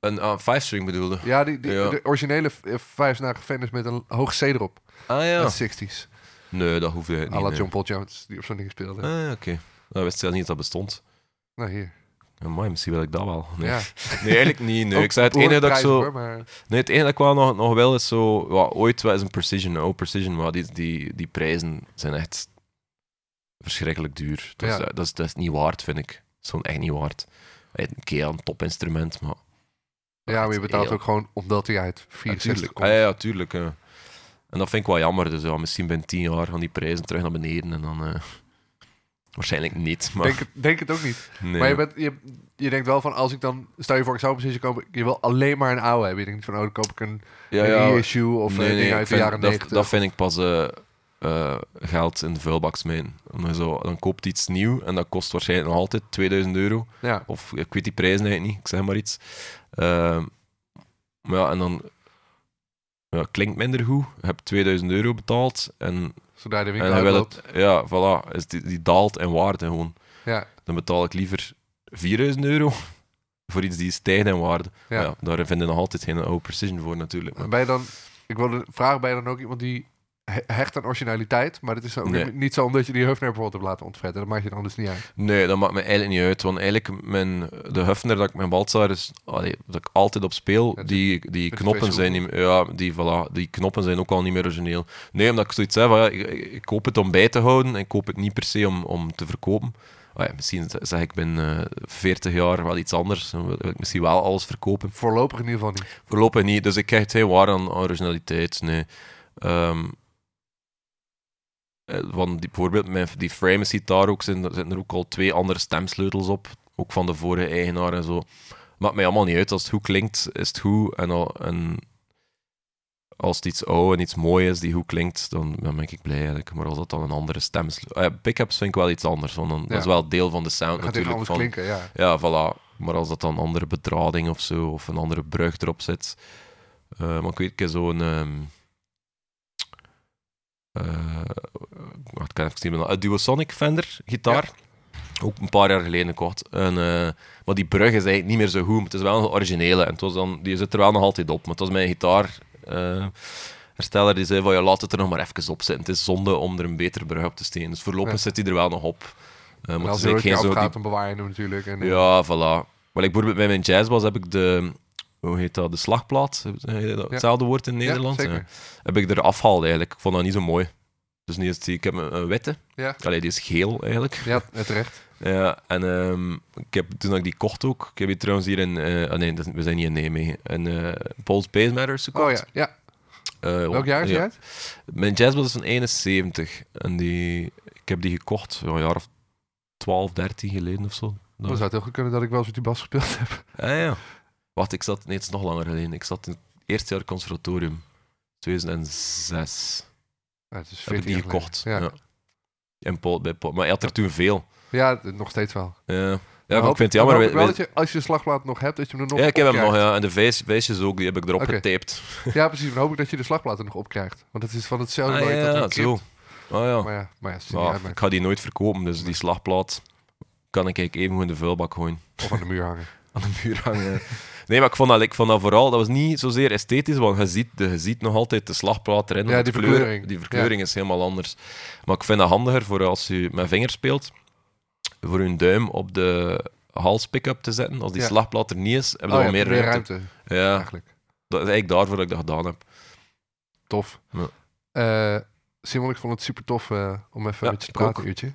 Een ah, 5-string bedoelde? Ja, die, die, Ja. de originele v- vijfsnarige Fenders met een hoog C-erop. Ah ja. De 60s. Nee, dat eigenlijk à niet. la nee. John Paul Jones, die op zo'n ding speelde. Ah, oké. Dat wist ik zelfs niet dat dat bestond. Nou, hier. Amai, misschien wil ik dat wel. Nee, Ja. nee eigenlijk niet. Nee. Ik zei het enige dat ik zo... hoor, maar... Nee, het enige dat ik wel nog, nog wel is zo... Ja, ooit eens een Precision. Oh, Precision, maar die, die, die prijzen zijn echt verschrikkelijk duur. Dat, is, Ja. dat, is, dat is niet waard, vind ik. Dat is gewoon echt niet waard. Een keer een topinstrument, maar... Ja, maar je betaalt heel- ook gewoon omdat hij uit 64 Natuurlijk. komt. Ah, ja, ja, tuurlijk. ja. En dat vind ik wel jammer. Dus ja, misschien binnen tien jaar gaan die prijzen terug naar beneden en dan... eh, waarschijnlijk niet, maar... Denk, het, denk het ook niet. nee. Maar je, bent, je, je denkt wel van, als ik dan... Stel je voor, ik zou positie kopen, je wil alleen maar een oude hebben. Je denkt niet van, oh, dan koop ik een, ja, een ja, reissue of Nee, een ding uit de jaren dat, 90. Dat vind ik pas eh, eh, geld in de vuilbak smijten. Zo, dan koopt iets nieuw en dat kost waarschijnlijk nog altijd 2000 euro. ja. Of ik weet die prijzen eigenlijk niet, ik zeg maar iets. Ehm, maar ja, en dan ja, klinkt minder goed. Je hebt 2000 euro betaald en, Zodra de en winkel wil het, ja, voilà, is die, die daalt in waarde gewoon. Ja, Dan betaal ik liever 4000 euro voor iets die stijgt in waarde. ja. Ja. daar vinden nog altijd geen oude precision voor natuurlijk. Maar En ben je dan... Ik wilde vragen, je dan ook iemand die hecht aan originaliteit. Maar dat is ook Nee. niet zo omdat je die Hufner bijvoorbeeld hebt laten ontvetten. Dat maakt je dan dus niet uit. Nee, dat maakt me eigenlijk niet uit. Want eigenlijk, mijn, de Hufner dat ik mijn Baltzar is, allee, dat ik altijd op speel, Ja, die, die knoppen zijn niet ja, die, voilà, die knoppen zijn ook al niet meer origineel. Nee, omdat ik zoiets zeg van, ja, ik, koop het om bij te houden en ik koop het niet per se om, om te verkopen. Ah ja, misschien zeg ik ben eh 40 jaar wel iets anders. Dan wil ik misschien wel alles verkopen. Voorlopig in ieder geval niet. Voorlopig niet, dus ik krijg het heel waar aan originaliteit. Nee. Ehm, eh, van die, bijvoorbeeld mijn, die frame ziet daar ook, zijn, zitten er ook al twee andere stemsleutels op. Ook van de vorige eigenaar en zo. Maakt mij allemaal niet uit. Als het goed klinkt, is het goed. En, al, en als het iets oud en iets mooi is die goed klinkt, dan, dan ben ik blij eigenlijk. Maar als dat dan een andere stemsleutel... Uh, Pickups vind ik wel iets anders, want dan, dat is wel deel van de sound natuurlijk. Van, klinken, ja. ja, voilà. Maar als dat dan een andere bedrading of zo, of een andere brug erop zit. Eh, maar ik weet, ik zo'n. ehm eh, ik kan even zien. Een Duosonic Fender gitaar. Ook een paar jaar geleden gekocht. En, eh, maar die brug is eigenlijk niet meer zo goed. Het is wel een originele. En het was dan, die zit er wel nog altijd op. Maar het was mijn gitaar. eh, hersteller die zei van ja, laat het er nog maar even op zitten. Het is zonde om er een betere brug op te steken. Dus voorlopig Ja. zit hij er wel nog op. En maar als het is geen zo die hem natuurlijk. En, ja, voilà. Maar ik bijvoorbeeld bij mijn jazzbas heb ik de, hoe heet dat, de slagplaat, hetzelfde woord in Nederland. Ja. heb ik er afgehaald eigenlijk. Ik vond dat niet zo mooi. Dus die, ik heb een, een witte, Ja. Allee, die is geel eigenlijk. Ja, terecht. Ja, en ehm, ik heb, toen ik die kocht ook, ik heb die trouwens hier in, ah nee, we zijn niet in Nijmegen, in eh Paul's Space Matters gekocht. Oh ja, ja. Eh, Welk jaar is die ja. uit? Mijn jazzbas is van 71 en die, ik heb die gekocht een jaar of 12, 13 geleden of zo. Dan zou het heel goed kunnen dat ik wel eens met die bas gespeeld heb. Ah ja. Wacht, ik zat... Nee, het is nog langer geleden. Ik zat in het eerste jaar conservatorium. 2006. Ja, het is Heb ik 14 die gekocht. Ja. Ja, En Paul, bij Paul. Maar hij had er toen veel. ja. nog steeds wel. Ja, ja Maar maar ik vind het jammer. wel dat je, als je de slagplaat nog hebt, dat je hem nog ja, ik heb hem nog, ja. En de wijsjes ook, die heb ik erop Oké. getaped. Ja, precies. Dan hoop ik dat je de slagplaat er nog op krijgt. Want het is van hetzelfde Ah, dat ja, zo. Oh ja. Maar ja, maar ja, Maar ik ga die nooit verkopen, dus die slagplaat kan ik eigenlijk even in de vuilbak gooien. Of aan de muur hangen. aan de muur hangen. Nee, maar ik vond dat, ik vond dat vooral, dat was niet zozeer esthetisch, want je ziet, de, je ziet nog altijd de slagplaat erin. Ja, die kleur- verkleuring. Die verkleuring is helemaal anders. Maar ik vind dat handiger voor als je met vinger speelt, voor je duim op de hals-pick-up te zetten. Als die Ja. slagplaat er niet is, heb je Oh meer meer ruimte. ruimte, Ja, eigenlijk. dat is eigenlijk daarvoor dat ik dat gedaan heb. Tof. Ja. Eh, Simon, ik vond het super tof eh, om even met je te praten, uurtje.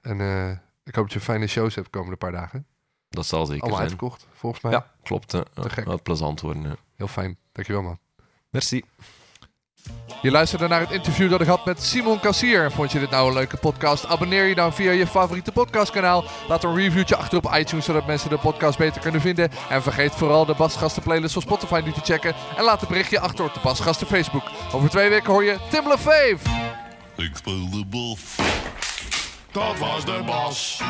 En eh, ik hoop dat je fijne shows hebt de komende paar dagen. Dat zal zeker Allemaal zijn. uitverkocht, volgens mij. Ja, klopt. Hè. Ja, Te gek. Plezant worden. Ja. Heel fijn. Dankjewel, man. Merci. Je luisterde naar het interview dat ik had met Simon Kassier. Vond je dit nou een leuke podcast? Abonneer je dan via je favoriete podcastkanaal. Laat een reviewtje achter op iTunes, zodat mensen de podcast beter kunnen vinden. En vergeet vooral de Basgasten playlist van Spotify niet te checken. En laat een berichtje achter op de Basgasten Facebook. Over twee weken hoor je Tim LaFave. Ik speel de bas. Dat was de bas.